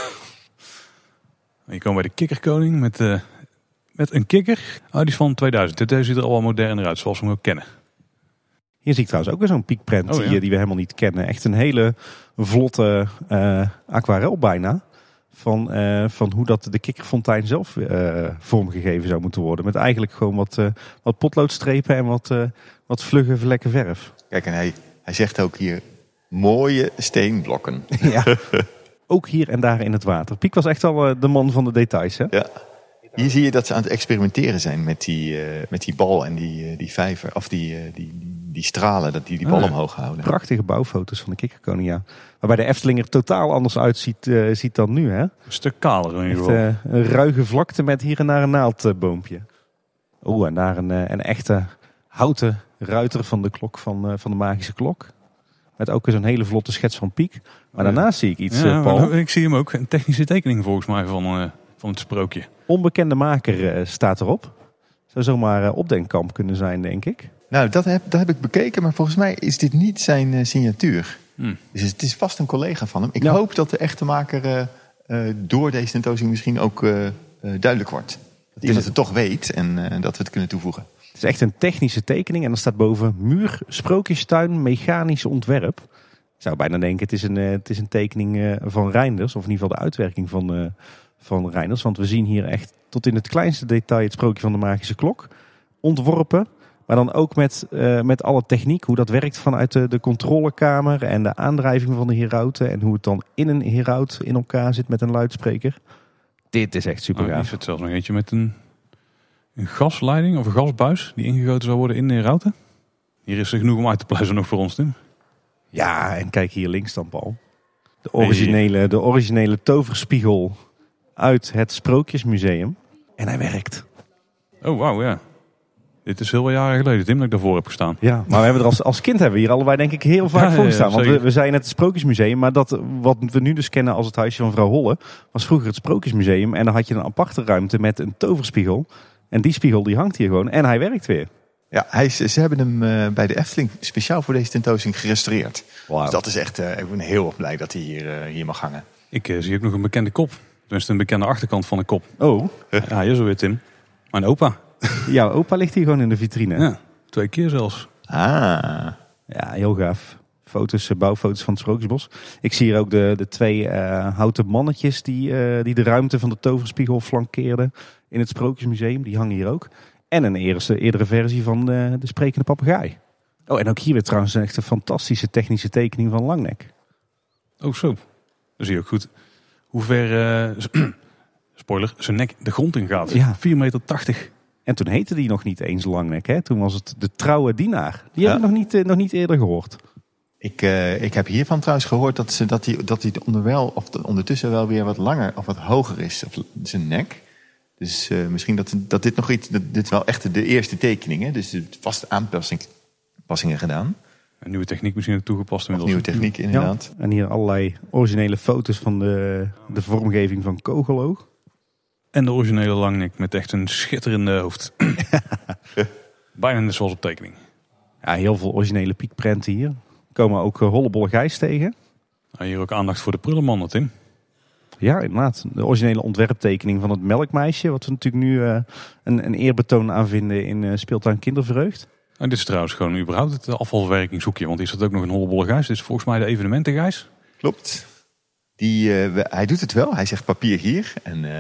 Speaker 1: Hier komen wij de kikkerkoning met, uh, met een kikker. Oh, die is van 2000. Dit ziet er al wel moderner uit, zoals we hem ook kennen.
Speaker 2: Hier zie ik trouwens ook weer zo'n piekprent
Speaker 1: Oh, ja.
Speaker 2: die, die we helemaal niet kennen. Echt een hele vlotte uh, aquarel bijna. van, eh, van hoe dat de kikkerfontein zelf eh, vormgegeven zou moeten worden. Met eigenlijk gewoon wat, eh, wat potloodstrepen en wat, eh, wat vlugge vlekken verf.
Speaker 3: Kijk, en hij, hij zegt ook hier mooie steenblokken. [laughs]
Speaker 2: Ja. [laughs] Ook hier en daar in het water. Piek was echt al eh, de man van de details. Hè?
Speaker 3: Ja. Hier zie je dat ze aan het experimenteren zijn met die, eh, met die bal en die, eh, die vijver. Of die, eh, die, die, stralen, dat die die bal
Speaker 1: ja.
Speaker 3: omhoog houden.
Speaker 2: Prachtige bouwfoto's van de kikkerkoning, ja. Waarbij de Efteling er totaal anders uitziet eh, ziet dan nu. Hè?
Speaker 1: Een stuk kaler in ieder geval.
Speaker 2: een ruige vlakte met hier en daar een naaldboompje. Oeh, en daar een, een echte houten ruiter van de klok van, eh, van de magische klok. Met ook eens een hele vlotte schets van Piek. Maar daarnaast zie ik iets,
Speaker 1: ja,
Speaker 2: Paul.
Speaker 1: ik zie hem ook. Een technische tekening volgens mij van, eh, van het sprookje.
Speaker 2: Onbekende maker eh, staat erop. Zou zomaar eh, opdenkkamp kunnen zijn, denk ik.
Speaker 3: Nou, dat heb, dat heb ik bekeken, maar volgens mij is dit niet zijn eh, signatuur.
Speaker 1: Hm.
Speaker 3: Dus het is vast een collega van hem. Ik
Speaker 2: Ja.
Speaker 3: hoop dat de echte maker door deze tentoonstelling misschien ook duidelijk wordt. Dat iemand het toch weet en dat we het kunnen toevoegen.
Speaker 2: Het is echt een technische tekening. En er staat boven muur, sprookjestuin, mechanisch ontwerp. Ik zou bijna denken, het is een, het is een tekening van Reinders. Of in ieder geval de uitwerking van, eh, van Reinders. Want we zien hier echt tot in het kleinste detail het sprookje van de magische klok. Ontworpen. Maar dan ook met, eh, met alle techniek. Hoe dat werkt vanuit de, de controlekamer. En de aandrijving van de herauten. En hoe het dan in een heraut in elkaar zit met een luidspreker. Dit is echt super
Speaker 1: hier
Speaker 2: gaaf.
Speaker 1: zit zelfs nog eentje met een, een gasleiding of een gasbuis die ingegoten zou worden in de routen. Hier is er genoeg om uit te pluizen nog voor ons, Tim.
Speaker 2: Ja, en kijk hier links dan, Paul. De originele, de originele toverspiegel uit het Sprookjesmuseum. En hij werkt.
Speaker 1: Oh, wauw, ja. Dit is heel wat jaren geleden, Tim, dat ik daarvoor heb gestaan.
Speaker 2: Ja, maar we hebben er als, als kind hebben we hier allebei denk ik heel vaak
Speaker 1: Ja,
Speaker 2: voor
Speaker 1: ja,
Speaker 2: gestaan. Want we, we zijn net het Sprookjesmuseum, maar dat wat we nu dus kennen als het huisje van vrouw Holle, was vroeger het Sprookjesmuseum. En dan had je een aparte ruimte met een toverspiegel. En die spiegel die hangt hier gewoon en hij werkt weer.
Speaker 3: Ja, hij, is- ze hebben hem eh, bij de Efteling speciaal voor deze tentoonstelling gerestaureerd.
Speaker 2: Wauw.
Speaker 3: Dus dat is echt, eh, ik ben heel erg blij dat hij hier, eh, hier mag hangen.
Speaker 1: Ik zie ook nog een bekende kop. Tenminste, een bekende achterkant van de kop.
Speaker 2: Oh,
Speaker 1: Ja, hier zo weer, Tim. Mijn opa.
Speaker 2: jouw opa ligt hier gewoon in de vitrine.
Speaker 1: Ja, twee keer zelfs.
Speaker 3: Ah,
Speaker 2: Ja, heel gaaf. Foto's, eh, bouwfoto's van het Sprookjesbos. Ik zie hier ook de, de twee eh, houten mannetjes die, eh, die de ruimte van de toverspiegel flankeerden in het Sprookjesmuseum. Die hangen hier ook. En een eerste, eerdere versie van de, de sprekende papegaai. Oh, en ook hier weer trouwens een echt een fantastische technische tekening van Langnek.
Speaker 1: Oh, zo. Dan zie je ook goed hoe ver, eh, [clears throat] spoiler, zijn nek de grond in gaat.
Speaker 2: Ja.
Speaker 1: 4,80 meter.
Speaker 2: En toen heette die nog niet eens Langnek. Hè? Toen was het de trouwe dienaar. Die
Speaker 3: Ja.
Speaker 2: heb ik nog niet, eh, nog niet eerder gehoord.
Speaker 3: ik, eh, ik heb hiervan trouwens gehoord dat, ze, dat hij dat hij onderwel, of de- ondertussen wel weer wat langer of wat hoger is, of zijn nek. Dus eh, misschien dat, dat dit nog iets, dat, dit is wel echt de eerste tekening, hè? dus vast aanpassingen gedaan.
Speaker 1: Een nieuwe techniek misschien ook toegepast
Speaker 3: Of
Speaker 1: inmiddels.
Speaker 3: nieuwe techniek inderdaad.
Speaker 2: En hier allerlei originele foto's van de, de vormgeving van Kogeloog.
Speaker 1: En de originele langnek met echt een schitterende hoofd. [laughs] Bijna net zoals op tekening.
Speaker 2: Ja, heel veel originele piekprenten hier. Er komen ook uh, hollebolle gijs tegen.
Speaker 1: Nou, hier ook aandacht voor de prullenmannen, Tim.
Speaker 2: Ja, inderdaad. De originele ontwerptekening van het melkmeisje. Wat we natuurlijk nu uh, een, een eerbetoon aan vinden in uh, speeltuin Kindervreugd.
Speaker 1: En dit is trouwens gewoon überhaupt het afvalverwerkingshoekje. Want hier staat ook nog een hollebolle gijs. Dit is volgens mij de evenementengijs.
Speaker 3: Klopt. Die, uh, we, hij doet het wel. Hij zegt papier hier. En uh,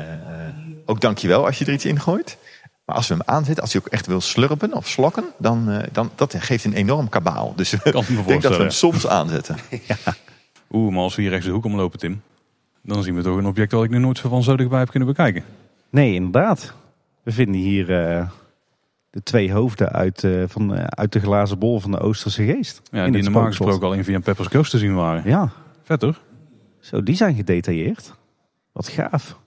Speaker 3: ook dankjewel als je er iets in gooit. Maar als we hem aanzetten, als hij ook echt wil slurpen of slokken, dan, uh, dan dat geeft een enorm kabaal. Dus [laughs] ik denk dat we hem soms aanzetten. [laughs]
Speaker 2: ja.
Speaker 1: Oeh, maar als we hier rechts de hoek omlopen, Tim, dan zien we toch een object dat ik nog nooit van zo dichtbij heb kunnen bekijken.
Speaker 2: Nee, inderdaad. We vinden hier uh, de twee hoofden uit, uh, van, uh, uit de glazen bol van de Oosterse geest.
Speaker 1: Ja, in die normaal gesproken al in via Peppers Ghost te zien waren.
Speaker 2: Ja.
Speaker 1: Vet hoor.
Speaker 2: Zo, die zijn gedetailleerd. Wat gaaf.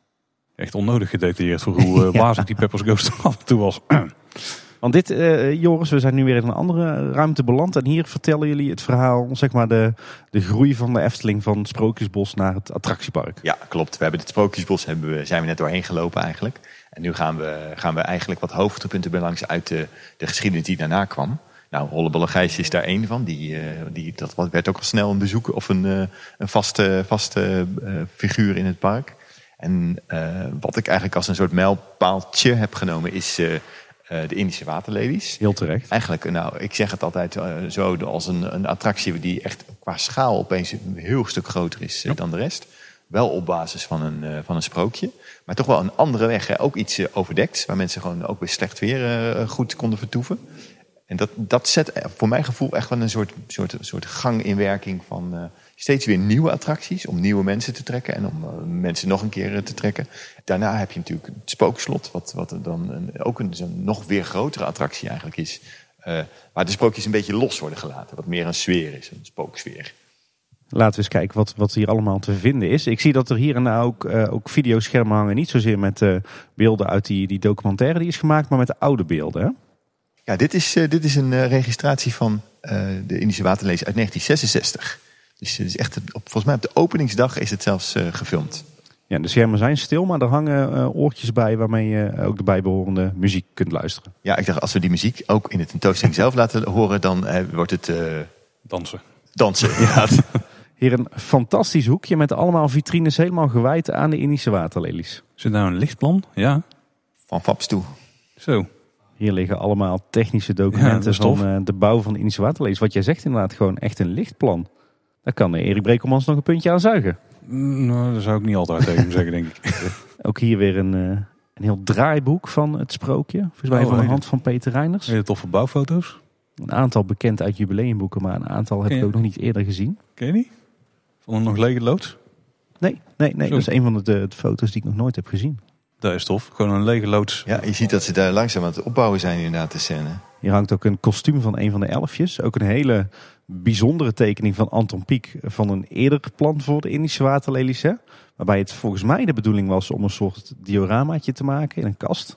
Speaker 1: Echt onnodig gedetailleerd voor hoe [laughs] ja. wazig die Peppers Ghost af en toe was. [clears throat]
Speaker 2: Want dit, uh, Joris, we zijn nu weer in een andere ruimte beland. En hier vertellen jullie het verhaal, zeg maar de, de groei van de Efteling van Sprookjesbos naar het attractiepark.
Speaker 3: Ja, klopt. We hebben het Sprookjesbos hebben we, zijn we net doorheen gelopen eigenlijk. En nu gaan we, gaan we eigenlijk wat hoogtepunten belangs uit de, de geschiedenis die daarna kwam. Nou, Hollebolle Gijs is daar één van. Die, uh, die, dat werd ook al snel een bezoek of een, uh, een vaste, vaste figuur in het park. En wat ik eigenlijk als een soort mijlpaaltje heb genomen is de Indische waterlelies.
Speaker 2: Heel terecht.
Speaker 3: Eigenlijk, nou, ik zeg het altijd uh, zo als een, een, attractie die echt qua schaal opeens een heel stuk groter is ja. dan de rest. Wel op basis van een, eh, van een sprookje. Maar toch wel een andere weg. Hè? Ook iets eh, overdekt. Waar mensen gewoon ook bij slecht weer eh, goed konden vertoeven. En dat, dat zet eh, voor mijn gevoel echt wel een soort, soort, soort gang in werking van eh, steeds weer nieuwe attracties. Om nieuwe mensen te trekken en om eh, mensen nog een keer eh, te trekken. Daarna heb je natuurlijk het spookslot. Wat, wat dan een, ook een nog weer grotere attractie eigenlijk is. eh, waar de sprookjes een beetje los worden gelaten. Wat meer een sfeer is, een spooksfeer.
Speaker 2: Laten we eens kijken wat, wat hier allemaal te vinden is. Ik zie dat er hier en daar ook, eh, ook videoschermen hangen. Niet zozeer met beelden uit die, die documentaire die is gemaakt, maar met de oude beelden. Hè?
Speaker 3: Ja, dit is, dit is een registratie van de Indische Waterlees uit 1966. Dus het is echt, op, volgens mij op de openingsdag is het zelfs eh, gefilmd.
Speaker 2: Ja, de schermen zijn stil, maar er hangen eh, oortjes bij waarmee je ook de bijbehorende muziek kunt luisteren.
Speaker 3: Ja, ik dacht als we die muziek ook in de tentoonstelling zelf [laughs] laten horen, dan eh, wordt het eh,
Speaker 1: Dansen.
Speaker 3: dansen. [laughs] Ja.
Speaker 2: Hier een fantastisch hoekje met allemaal vitrines helemaal gewijd aan de Indische waterlelies.
Speaker 1: Zit nou een lichtplan? Ja.
Speaker 3: Van Faps toe.
Speaker 1: Zo.
Speaker 2: Hier liggen allemaal technische
Speaker 1: Ja,
Speaker 2: documenten
Speaker 1: tof.
Speaker 2: van eh, de bouw van de Indische waterlelies. Wat jij zegt inderdaad, gewoon echt een lichtplan. Daar kan eh, Erik Brekelmans nog een puntje aan zuigen.
Speaker 1: Mm, Nou, daar zou ik niet altijd tegen hem zeggen, denk ik. [laughs]
Speaker 2: Ook hier weer een, eh, een heel draaiboek van het sprookje. Volgens mij
Speaker 1: Oh,
Speaker 2: van de hand van Peter Reiners.
Speaker 1: Hele toffe bouwfoto's.
Speaker 2: Een aantal bekend uit jubileumboeken, maar een aantal heb ik
Speaker 1: je-
Speaker 2: ook nog niet eerder gezien.
Speaker 1: Ken je die? Van een nog lege loods?
Speaker 2: Nee, nee, nee.
Speaker 1: Zo.
Speaker 2: Dat is een van de, de foto's die ik nog nooit heb gezien.
Speaker 1: Dat is tof. Gewoon een lege loods.
Speaker 3: Ja, je ziet dat ze daar langzaam aan het opbouwen zijn inderdaad, de scène.
Speaker 2: Hier hangt ook een kostuum van een van de elfjes. Ook een hele bijzondere tekening van Anton Pieck van een eerder plan voor de Indische waterlelies. Hè? Waarbij het volgens mij de bedoeling was om een soort dioramaatje te maken in een kast.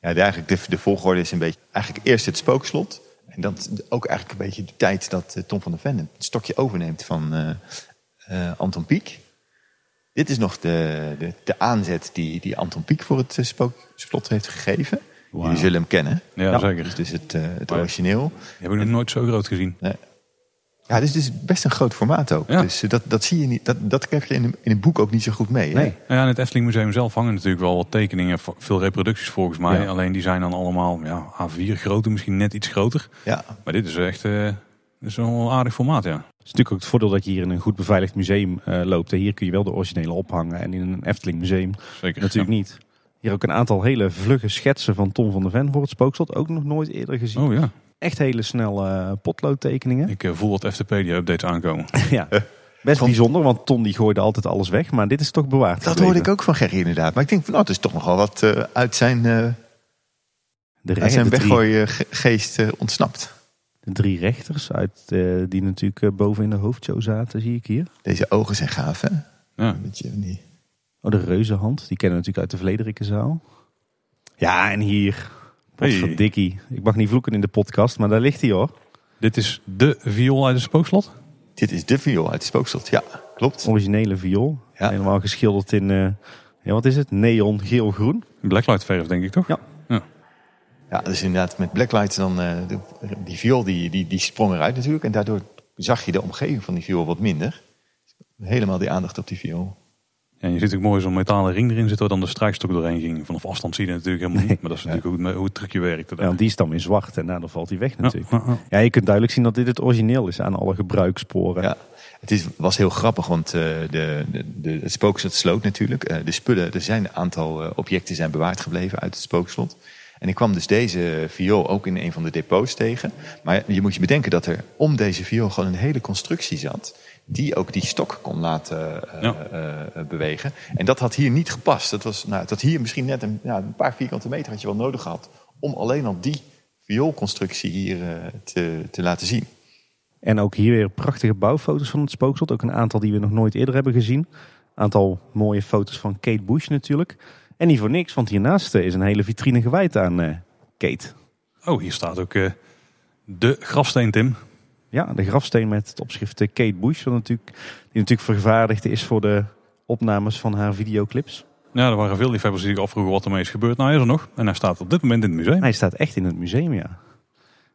Speaker 3: Ja, de, eigenlijk de, de volgorde is een beetje, eigenlijk eerst het spookslot. En dan ook eigenlijk een beetje de tijd dat eh, Tom van der Ven het stokje overneemt van eh, eh, Anton Pieck. Dit is nog de, de, de aanzet die, die Anton Pieck voor het spookslot heeft gegeven.
Speaker 2: Wauw.
Speaker 3: Jullie zullen hem kennen.
Speaker 1: Ja,
Speaker 2: Ja.
Speaker 1: zeker.
Speaker 3: Dus, het, het origineel.
Speaker 1: Die heb ik nog nooit zo groot gezien.
Speaker 3: Ja, dit is dus best een groot formaat ook.
Speaker 1: Ja.
Speaker 3: Dus eh, dat, dat zie je niet. Dat, dat krijg je in, een- in een boek ook niet zo goed mee. hè?
Speaker 2: Nee.
Speaker 1: Nou ja, in het Efteling Museum zelf hangen natuurlijk wel wat tekeningen. Veel reproducties volgens mij.
Speaker 2: Ja.
Speaker 1: Alleen die zijn dan allemaal ja, A4 groter, misschien net iets groter.
Speaker 3: Ja,
Speaker 1: Maar dit is echt eh, dit is wel een aardig formaat, ja.
Speaker 2: Het is natuurlijk ook het voordeel dat je hier in een goed beveiligd museum eh, loopt. En hier kun je wel de originele ophangen. En in een Efteling museum
Speaker 1: Zeker.
Speaker 2: natuurlijk niet. Hier ook een aantal hele vlugge schetsen van Tom van der Ven voor het spookslot. Ook nog nooit eerder gezien.
Speaker 1: Oh ja,
Speaker 2: Echt hele snelle eh, potloodtekeningen.
Speaker 1: ik eh, voel wat FTP-updates aankomen. [laughs]
Speaker 2: ja. Best bijzonder, want Tom die gooide altijd alles weg. Maar dit is toch bewaard
Speaker 3: dat
Speaker 2: gebleven.
Speaker 3: hoorde ik ook van Gerry inderdaad. Maar ik denk van, nou, het is toch nogal wat eh, uit zijn, eh
Speaker 2: De,
Speaker 3: uit zijn weggooigeest eh, ontsnapt.
Speaker 2: de drie rechters uit, die natuurlijk boven in de hoofdshow zaten, zie ik hier.
Speaker 3: Deze ogen zijn gaaf, hè?
Speaker 1: Ja.
Speaker 3: Een beetje die...
Speaker 2: Oh, de reuzenhand. Die kennen we natuurlijk uit de Vlederikkenzaal. Ja, en hier. Wat
Speaker 1: Hey.
Speaker 2: voor dikkie. Ik mag niet vloeken in de podcast, maar daar ligt hij hoor.
Speaker 1: Dit is de viool uit het spookslot.
Speaker 3: Dit is de viool uit het spookslot. Ja, klopt.
Speaker 2: Originele viool.
Speaker 3: Ja.
Speaker 2: Helemaal geschilderd in, eh, ja, wat is het? Neon geel-groen.
Speaker 1: Blacklight verf, denk ik toch?
Speaker 2: Ja.
Speaker 3: Ja, dus inderdaad met Blacklight dan... eh, de, die viool die, die, die sprong eruit natuurlijk. En daardoor zag je de omgeving van die viool wat minder. Helemaal die aandacht op die viool.
Speaker 1: Ja, en je ziet ook mooi zo'n metalen ring erin zitten waar dan de strijkstok doorheen ging. Vanaf afstand zie je het natuurlijk helemaal niet. Maar dat is [laughs] natuurlijk hoe het, hoe het trucje werkte.
Speaker 2: Ja, want die is dan weer zwart en daardoor valt hij weg natuurlijk.
Speaker 1: ja, ja.
Speaker 2: Ja, je kunt duidelijk zien dat dit het origineel is aan alle gebruikssporen.
Speaker 3: Ja, het is, was heel grappig, want eh, de, de, de, het spookslot sloot natuurlijk. Eh, de spullen, er zijn een aantal eh, objecten zijn bewaard gebleven uit het spookslot. En ik kwam dus deze viool ook in een van de depots tegen. Maar je moet je bedenken dat er om deze viool gewoon een hele constructie zat. Die ook die stok kon laten eh,
Speaker 1: Ja.
Speaker 3: eh, bewegen. En dat had hier niet gepast. Dat, was, nou, dat hier misschien net een, ja, een paar vierkante meter had je wel nodig gehad. Om alleen al die vioolconstructie hier eh, te, te laten zien.
Speaker 2: En ook hier weer prachtige bouwfoto's van het spookslot. Ook een aantal die we nog nooit eerder hebben gezien. aantal mooie foto's van Kate Bush natuurlijk. En niet voor niks, want hiernaast eh, is een hele vitrine gewijd aan eh, Kate.
Speaker 1: Oh, hier staat ook eh, de grafsteen, Tim.
Speaker 2: Ja, de grafsteen met het opschrift eh, Kate Bush. wat natuurlijk, die natuurlijk vervaardigd is voor de opnames van haar videoclips.
Speaker 1: Ja, er waren veel liefhebbers die zich afvroegen wat ermee is gebeurd. Nou, hij is er nog. En hij staat op dit moment in het museum.
Speaker 2: Hij staat echt in het museum, ja.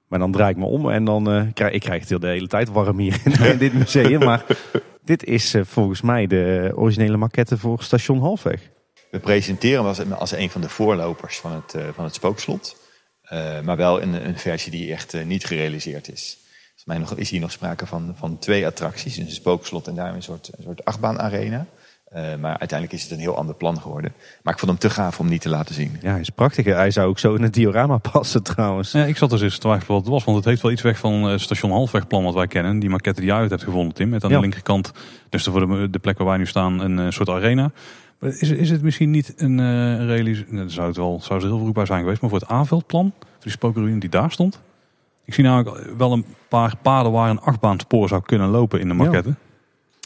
Speaker 2: Maar dan draai ik me om en dan eh, krijg ik krijg het heel de hele tijd warm hier in, in dit museum. Maar [laughs] dit is eh, volgens mij de originele maquette voor station Halfweg.
Speaker 3: We presenteren hem als, als een van de voorlopers van het, eh, van het spookslot. Eh, maar wel een, een versie die echt niet gerealiseerd is. Volgens mij nog, is hier nog sprake van, van twee attracties. Een spookslot en daar een soort, een soort achtbaanarena. Eh, maar uiteindelijk is het een heel ander plan geworden. Maar ik vond hem te gaaf om niet te laten zien.
Speaker 2: Ja, hij is prachtig. Hij zou ook zo in het diorama [laughs] passen trouwens.
Speaker 1: Ja, ik zat dus eens te twijfelen wat het was, want het heeft wel iets weg van het station Halfwegplan wat wij kennen. Die maquette die je uit hebt gevonden, Tim. Met aan
Speaker 2: Ja.
Speaker 1: de linkerkant, dus voor de, de plek waar wij nu staan, een eh, soort arena. Maar is, is het misschien niet een eh realisatie? Nou, zou het wel, zou er heel vroeg bij zijn geweest, maar voor het aanveldplan, voor die spookruïne die daar stond. Ik zie namelijk wel een paar paden waar een achtbaanspoor zou kunnen lopen in de maquette.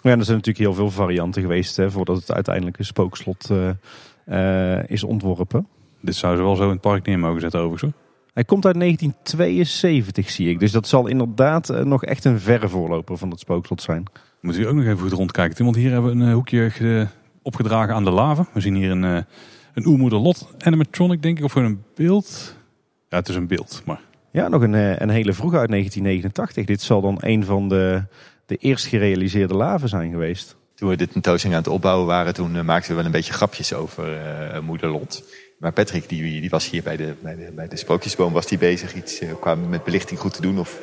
Speaker 2: Ja, er zijn natuurlijk heel veel varianten geweest hè, voordat het uiteindelijk een spookslot eh, eh, is ontworpen.
Speaker 1: Dit zou ze wel zo in het park neer mogen zetten overigens. hoor.
Speaker 2: Hij komt uit 1972 zie ik. Dus dat zal inderdaad eh, nog echt een verre voorloper van het spookslot zijn.
Speaker 1: Moet u ook nog even goed rondkijken, Tim, want hier hebben we een hoekje ge- opgedragen aan de lava. We zien hier een, een oermoeder lot animatronic, denk ik, of een beeld. Ja, het is een beeld, maar
Speaker 2: Ja, nog een, eh, een hele vroege uit 1989. Dit zal dan een van de, de eerst gerealiseerde laven zijn geweest.
Speaker 3: Toen we de tentoonstelling aan het opbouwen waren, toen eh, maakten we wel een beetje grapjes over eh moeder Lot. Maar Patrick, die, die was hier bij de, bij, de, bij de sprookjesboom, was die bezig iets eh, qua met belichting goed te doen of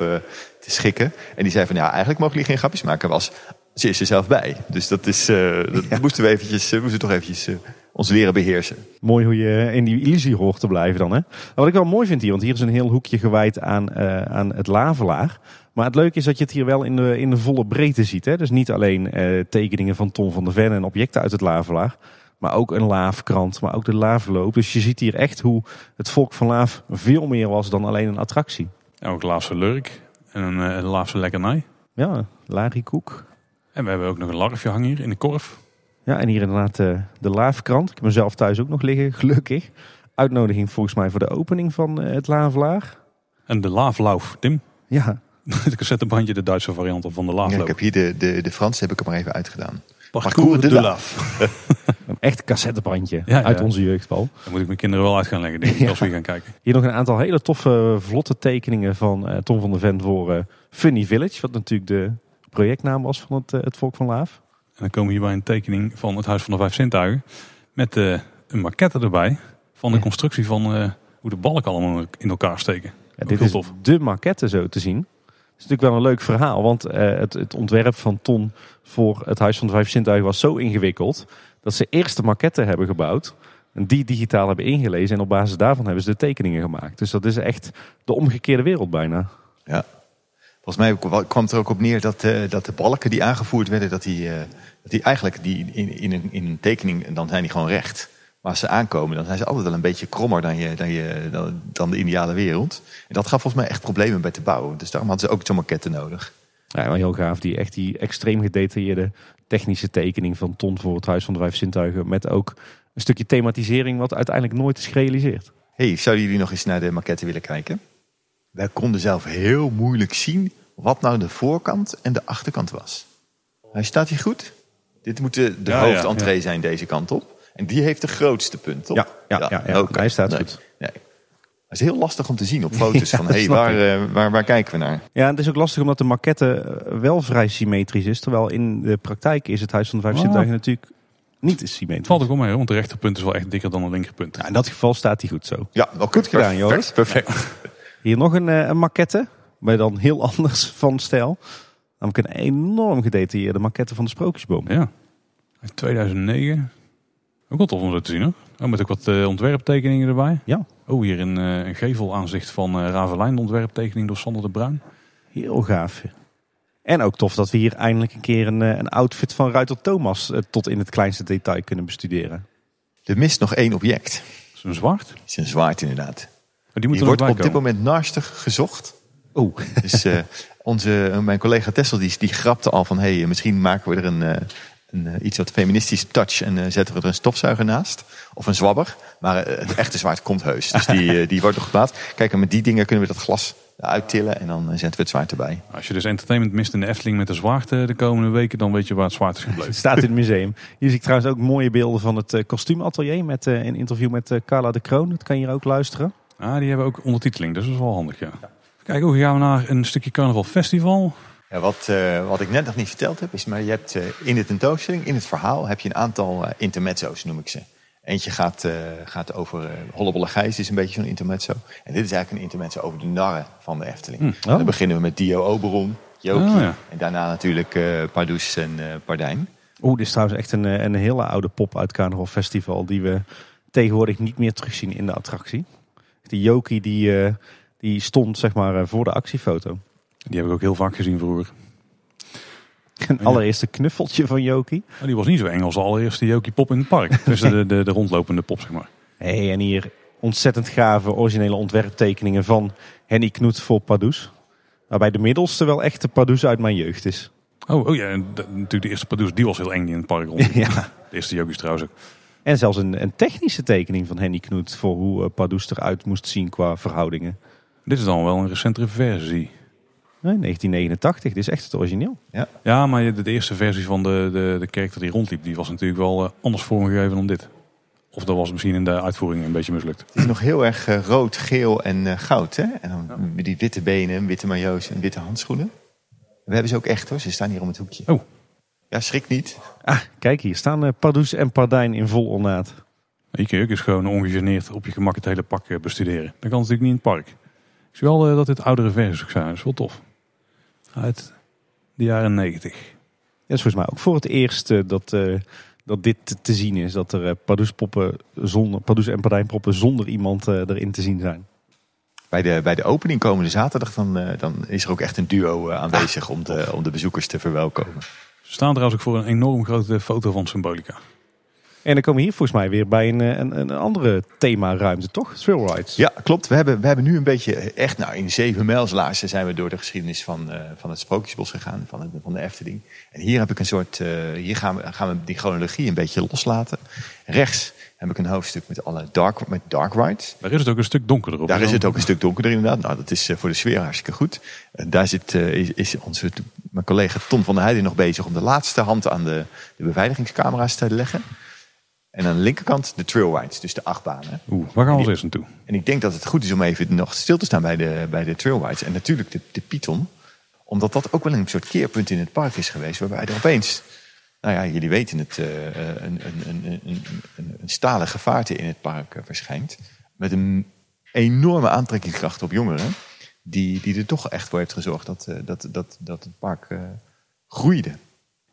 Speaker 3: te schikken. En die zei van, ja, eigenlijk mogen jullie geen grapjes maken, was, ze is er zelf bij. Dus dat is, dat [laughs] moesten we eventjes, moesten toch eventjes ons leren beheersen.
Speaker 2: Mooi hoe je in die illusie hoort te blijven dan. Hè? Wat ik wel mooi vind hier, want hier is een heel hoekje gewijd aan, eh, aan het lavelaar. Maar het leuke is dat je het hier wel in de, in de volle breedte ziet. Hè? Dus niet alleen eh, tekeningen van Ton van der Ven en objecten uit het lavelaar. Maar ook een laafkrant, maar ook de laafloop. Dus je ziet hier echt hoe het volk van Laaf veel meer was dan alleen een attractie.
Speaker 1: ook Laafse lurk en een, eh, een Laafse lekkernij.
Speaker 2: Ja, lariekoek.
Speaker 1: En we hebben ook nog een larfje hangen hier in de korf.
Speaker 2: Ja, en hier inderdaad eh, de laafkrant. Ik heb mezelf thuis ook nog liggen, gelukkig. Uitnodiging volgens mij voor de opening van eh, het lavelaar.
Speaker 1: En de laaflauf, Tim.
Speaker 2: Ja, [laughs]
Speaker 1: Het cassettebandje, de Duitse variant van de
Speaker 3: Ja,
Speaker 1: laafloop.
Speaker 3: ik heb hier de, de, de Franse heb ik er maar even uitgedaan.
Speaker 1: Parcours de Laaf. [laughs]
Speaker 2: een echt cassettebandje
Speaker 1: Ja,
Speaker 2: uit
Speaker 1: ja.
Speaker 2: onze jeugdbal.
Speaker 1: Daar moet ik mijn kinderen wel uit gaan leggen, denk ik, [laughs] als we hier gaan kijken.
Speaker 2: Hier nog een aantal hele toffe, vlotte tekeningen van eh, Tom van der Ven voor eh, Funny Village. Wat natuurlijk de projectnaam was van het, het volk van Laaf.
Speaker 1: En dan komen we hier bij een tekening van het Huis van de Vijf Zintuigen. Met eh, een maquette erbij van de constructie van eh, hoe de balken allemaal in elkaar steken.
Speaker 2: Ja, dit is
Speaker 1: tof.
Speaker 2: de maquette zo te zien. Het is natuurlijk wel een leuk verhaal, want eh, het, het ontwerp van Ton voor het Huis van de Vijf Zintuigen was zo ingewikkeld dat ze eerst de maquette hebben gebouwd en die digitaal hebben ingelezen en op basis daarvan hebben ze de tekeningen gemaakt. Dus dat is echt de omgekeerde wereld bijna.
Speaker 3: Ja. Volgens mij kwam het er ook op neer dat, eh, dat de balken die aangevoerd werden, dat die, eh, dat die eigenlijk die in, in, een, in een tekening, dan zijn die gewoon recht. Maar als ze aankomen, dan zijn ze altijd wel een beetje krommer dan, je, dan, je, dan, dan de ideale wereld. En dat gaf volgens mij echt problemen bij te bouwen. Dus daarom hadden ze ook zo'n maquette nodig.
Speaker 2: Ja, maar heel gaaf. Die, echt die extreem gedetailleerde technische tekening van Ton voor het Huis van de Vijf Zintuigen. Met ook een stukje thematisering wat uiteindelijk nooit is gerealiseerd.
Speaker 3: hey, zouden jullie nog eens naar de maquette willen kijken? Wij konden zelf heel moeilijk zien wat nou de voorkant en de achterkant was. Hij staat hier goed? Dit moet de, de
Speaker 1: Ja,
Speaker 3: hoofdentree
Speaker 1: ja.
Speaker 3: zijn deze kant op. En die heeft de grootste punt, toch?
Speaker 2: Ja, ja, ja, ja.
Speaker 3: oké.
Speaker 2: Hij staat
Speaker 3: Nee,
Speaker 2: goed.
Speaker 3: Nee. Het is heel lastig om te zien op [laughs] foto's
Speaker 2: Ja,
Speaker 3: van
Speaker 2: dat
Speaker 3: hey, waar, eh, waar, waar kijken we naar?
Speaker 2: Ja, het is ook lastig omdat de maquette eh, wel vrij symmetrisch is. Terwijl in de praktijk is het Huis van de Vijf. Zintuigen natuurlijk niet
Speaker 1: Het
Speaker 2: symmetrisch.
Speaker 1: valt ook hoor, want de rechterpunt is wel echt dikker dan de linkerpunt.
Speaker 2: Ja, in dat geval staat hij goed zo.
Speaker 3: Ja, wel
Speaker 2: Goed gedaan,
Speaker 3: perfect,
Speaker 2: Joris.
Speaker 3: Perfect. [laughs]
Speaker 2: Hier nog een, eh, een maquette, maar dan heel [laughs] anders van stijl. Namelijk een enorm gedetailleerde maquette van de Sprookjesboom.
Speaker 1: Ja, uit 2009. Ook wel tof om zo te zien hoor. Oh, met ook wat eh, ontwerptekeningen erbij.
Speaker 2: Ja.
Speaker 1: Oh, hier een, eh, een gevelaanzicht van eh Ravelijn, de ontwerptekening door Sander de Bruin.
Speaker 2: Heel gaaf. En ook tof dat we hier eindelijk een keer een, eh, een outfit van Ruiter Thomas tot in het kleinste detail kunnen bestuderen.
Speaker 3: Er mist nog één object.
Speaker 1: Dat is een zwart.
Speaker 3: Het is een zwaard inderdaad.
Speaker 1: Maar die
Speaker 3: wordt op dit moment naastig gezocht.
Speaker 2: Oh, [laughs]
Speaker 3: Dus eh, onze, mijn collega Tessel die, die grapte al van... hey, misschien maken we er een, eh, een, eh, iets wat feministische touch... en eh, zetten we er een stofzuiger naast. Of een zwabber. Maar eh, het echte zwaard komt heus. Dus die, eh, die wordt nog geplaatst. Kijk, en met die dingen kunnen we dat glas uittillen... en dan eh, zetten we het zwaard erbij.
Speaker 1: Als je dus entertainment mist in de Efteling met de zwaard eh, de komende weken, dan weet je waar het zwaard is
Speaker 2: het
Speaker 1: gebleven. [laughs]
Speaker 2: staat in het museum. Hier zie ik trouwens ook mooie beelden van het eh, kostuumatelier met eh, een interview met eh, Carla de Kroon. Dat kan je hier ook luisteren.
Speaker 1: Ah, die hebben ook ondertiteling, dus dat is wel handig, ja. Kijk, hoe gaan we naar een stukje Carnaval Festival.
Speaker 3: Ja, wat, eh, wat ik net nog niet verteld heb, is maar je hebt eh, in de tentoonstelling, in het verhaal, heb je een aantal eh, intermezzo's, noem ik ze. Eentje gaat, eh, gaat over uh, Hollebolle Gijs, is een beetje zo'n intermezzo. En dit is eigenlijk een intermezzo over de narren van de Efteling.
Speaker 2: Oh.
Speaker 3: Dan beginnen we met Dio Oberon.
Speaker 1: Oh, ja.
Speaker 3: En daarna natuurlijk eh Pardoes en eh Pardijn.
Speaker 2: Oeh, dit is trouwens echt een, een hele oude pop uit Carnaval Festival. Die we tegenwoordig niet meer terugzien in de attractie. Die Jokie die, eh, die stond zeg maar eh, voor de actiefoto.
Speaker 1: Die heb ik ook heel vaak gezien vroeger.
Speaker 2: Een allereerste knuffeltje van Jokie.
Speaker 1: Maar die was niet zo eng als de allereerste Jokie Pop in het park. [laughs] Dus de, de, de rondlopende pop, zeg maar.
Speaker 2: Hey, en hier ontzettend gave originele ontwerptekeningen van Henny Knoet voor Pardoes. Waarbij de middelste wel echt de Pardoes uit mijn jeugd is.
Speaker 1: Oh, oh ja, en de- natuurlijk de eerste Pardoes, die was heel eng in het park rond. [laughs]
Speaker 2: Ja.
Speaker 1: De eerste Jokies trouwens ook.
Speaker 2: En zelfs een, een technische tekening van Henny Knoet voor hoe eh, Pardoes eruit moest zien qua verhoudingen.
Speaker 1: Dit is dan wel een recentere versie.
Speaker 2: Nee, 1989, dit is echt het origineel.
Speaker 1: Ja, maar de, de eerste versie van de, de, de character die rondliep, die was natuurlijk wel eh, anders vormgegeven dan dit. Of dat was misschien in de uitvoering een beetje mislukt.
Speaker 3: Het is nog heel erg eh, rood, geel en goud. Hè? En dan met die witte benen, witte majo's en witte handschoenen. We hebben ze ook echt hoor. Ze staan hier om het hoekje.
Speaker 1: Oh.
Speaker 3: Ja, schrik niet.
Speaker 2: Ah, kijk hier staan eh, Pardoes en Pardijn in vol ornaat.
Speaker 1: Je kun je ook eens gewoon ongegeneerd op je gemak het hele pak eh, bestuderen. Dat kan natuurlijk niet in het park. Ik zie wel eh, dat dit oudere versies zijn. Dat is wel tof. Uit de jaren negentig.
Speaker 2: Dat is volgens mij ook voor het eerst dat, eh, dat dit te- zien is. Dat er Pardoes, poppen zonder, Pardoes en Pardijn poppen zonder iemand erin te zien zijn.
Speaker 3: Bij de, bij de opening komende zaterdag dan, eh, dan is er ook echt een duo aanwezig om, de, om de bezoekers te verwelkomen.
Speaker 1: Ze staan trouwens ook voor een enorm grote foto van Symbolica.
Speaker 2: En dan komen we hier volgens mij weer bij een, eh, een, een andere themaruimte, toch? Thrill rides.
Speaker 3: Ja, klopt. We hebben, we hebben nu een beetje eh, echt, nou in zeven mijlslaarzen zijn we door de geschiedenis van, eh, van het Sprookjesbos gegaan, van, het, van de Efteling. En hier heb ik een soort, eh, hier gaan we, gaan we die chronologie een beetje loslaten. Rechts heb ik een hoofdstuk met alle dark, met dark rides.
Speaker 1: Daar is het ook een stuk donkerder op.
Speaker 3: Daar is het ook een stuk donkerder inderdaad. Nou, dat is eh, voor de sfeer hartstikke goed. Eh, Daar zit, eh, is, is onze, mijn collega Ton van der Heijden nog bezig om de laatste hand aan de, de beveiligingscamera's te leggen. En aan de linkerkant de trail rides, dus de achtbanen.
Speaker 1: Oeh, waar gaan we eerst naartoe?
Speaker 3: En ik denk dat het goed is om even nog stil te staan bij de, bij de trail rides. En natuurlijk de, de Python. Omdat dat ook wel een soort keerpunt in het park is geweest. Waarbij er opeens, nou ja, jullie weten het, eh, een, een, een, een, een, een stalen gevaarte in het park eh, verschijnt. Met een enorme aantrekkingskracht op jongeren. Die, die er toch echt voor heeft gezorgd dat, eh, dat, dat, dat het park eh, groeide.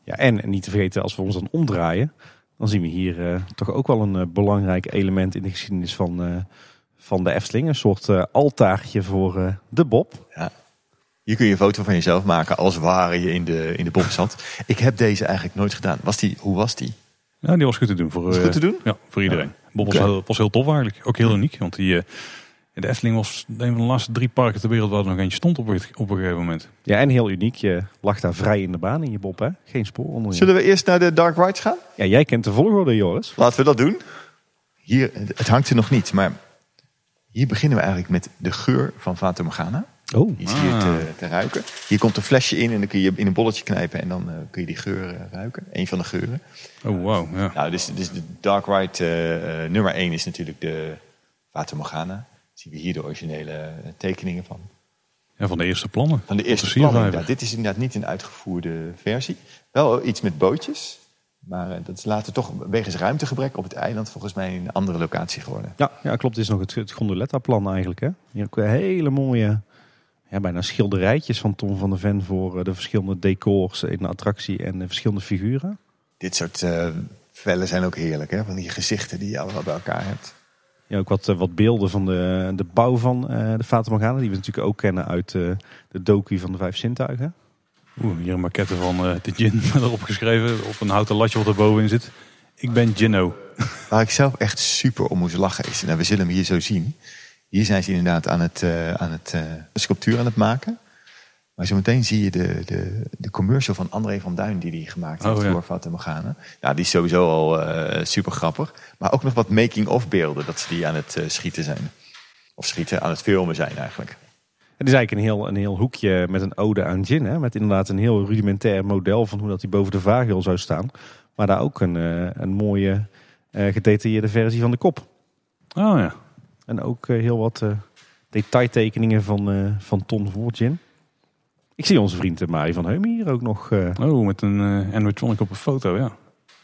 Speaker 2: Ja, en, niet te vergeten, als we ons dan omdraaien, dan zien we hier eh, toch ook wel een eh, belangrijk element in de geschiedenis van, eh, van de Efteling. Een soort eh, altaartje voor eh, de Bob.
Speaker 3: Ja. Hier kun je een foto van jezelf maken als ware je in de, in de bob zat. Ik heb deze eigenlijk nooit gedaan. Was die, hoe was die?
Speaker 1: Ja, die was goed te doen. Voor,
Speaker 3: Was
Speaker 1: eh,
Speaker 3: goed te doen?
Speaker 1: Ja, voor iedereen. Bob was, was heel tof eigenlijk. Ook heel uniek. Want die, eh, de Efteling was een van de laatste drie parken ter wereld waar er nog eentje stond op, een- op een gegeven moment.
Speaker 2: Ja, en heel uniek. Je lag daar vrij in de baan in je Bob, hè? Geen spoor onder je.
Speaker 3: Zullen we eerst naar de Dark Rides gaan?
Speaker 2: Ja, jij kent de volgorde, Joris.
Speaker 3: Laten we dat doen. Hier, het hangt er nog niet, maar hier beginnen we eigenlijk met de geur van Fata Morgana.
Speaker 2: Oh.
Speaker 3: Die is hier
Speaker 1: Ah.
Speaker 3: te, te ruiken. Hier komt een flesje in en dan kun je in een bolletje knijpen en dan eh, kun je die geur eh, ruiken. Eén van de geuren.
Speaker 1: Oh, wow. Ja.
Speaker 3: Nou, dus, dus de Dark Ride eh, eh, nummer één is natuurlijk de Fata Morgana. Zien we hier de originele tekeningen van.
Speaker 1: ja, van de eerste plannen.
Speaker 3: Van de eerste
Speaker 1: Op
Speaker 3: plan.
Speaker 1: siervijver.
Speaker 3: inderdaad. Dit is inderdaad niet een uitgevoerde versie. Wel iets met bootjes. Maar dat is later toch wegens ruimtegebrek op het eiland volgens mij een andere locatie geworden.
Speaker 2: Ja, ja, klopt. Dit is nog het, het Gondoletta-plan eigenlijk, hè? Hier ook weer hele mooie, ja, bijna schilderijtjes van Tom van der Ven voor eh, de verschillende decors in de attractie en de verschillende figuren.
Speaker 3: Dit soort eh, vellen zijn ook heerlijk. Hè? Van die gezichten die je allemaal bij elkaar hebt.
Speaker 2: Ja, ook wat, eh, wat beelden van de, de bouw van eh, de Fata Morgana, die we natuurlijk ook kennen uit eh, de docu van de Vijf Zintuigen.
Speaker 1: Oeh, hier een maquette van eh, de gin [laughs] erop geschreven. Op een houten latje wat er bovenin zit. Ik ben Gino.
Speaker 3: Waar ik zelf echt super om moest lachen is, nou, we zullen hem hier zo zien. Hier zijn ze inderdaad aan het, eh, aan het eh, sculptuur aan het maken. Maar zometeen zie je de, de, de commercial van André van Duin die hij gemaakt heeft
Speaker 1: Oh, ja.
Speaker 3: voor Fata Morgana. Ja, die is sowieso al eh, super grappig. Maar ook nog wat making-of beelden dat ze die aan het eh, schieten zijn. Of schieten, aan het filmen zijn eigenlijk.
Speaker 2: Het is eigenlijk een heel, een heel hoekje met een ode aan gin. Hè? Met inderdaad een heel rudimentair model van hoe dat hij boven de vaagel zou staan. Maar daar ook een, eh, een mooie eh, gedetailleerde versie van de kop.
Speaker 1: Oh ja.
Speaker 2: En ook eh, heel wat eh, detailtekeningen van, eh, van Ton voor gin. Ik zie onze vriend eh, Mari van Heumen hier ook nog. eh,
Speaker 1: Oh, met een uh, animatronic op een foto, ja.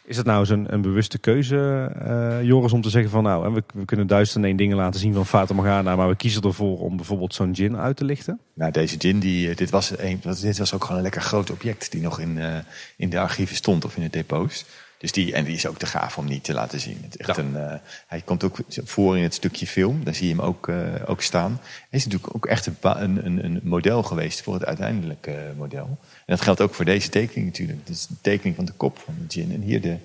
Speaker 2: Is het nou zo'n een bewuste keuze, eh, Joris, om te zeggen van nou, we, we kunnen duizend en één dingen laten zien van Fata Morgana, maar we kiezen ervoor om bijvoorbeeld zo'n gin uit te lichten?
Speaker 3: Nou, deze gin, die, dit, was een, dit was ook gewoon een lekker groot object die nog in, uh, in de archieven stond of in de depots. Dus die, en die is ook te gaaf om niet te laten zien. Het is echt een, uh, hij komt ook voor in het stukje film, daar zie je hem ook, uh, ook staan. Hij is natuurlijk ook echt een, een, een model geweest voor het uiteindelijke model. En dat geldt ook voor deze tekening natuurlijk. Dit is de tekening van de kop van de gin. En hier de,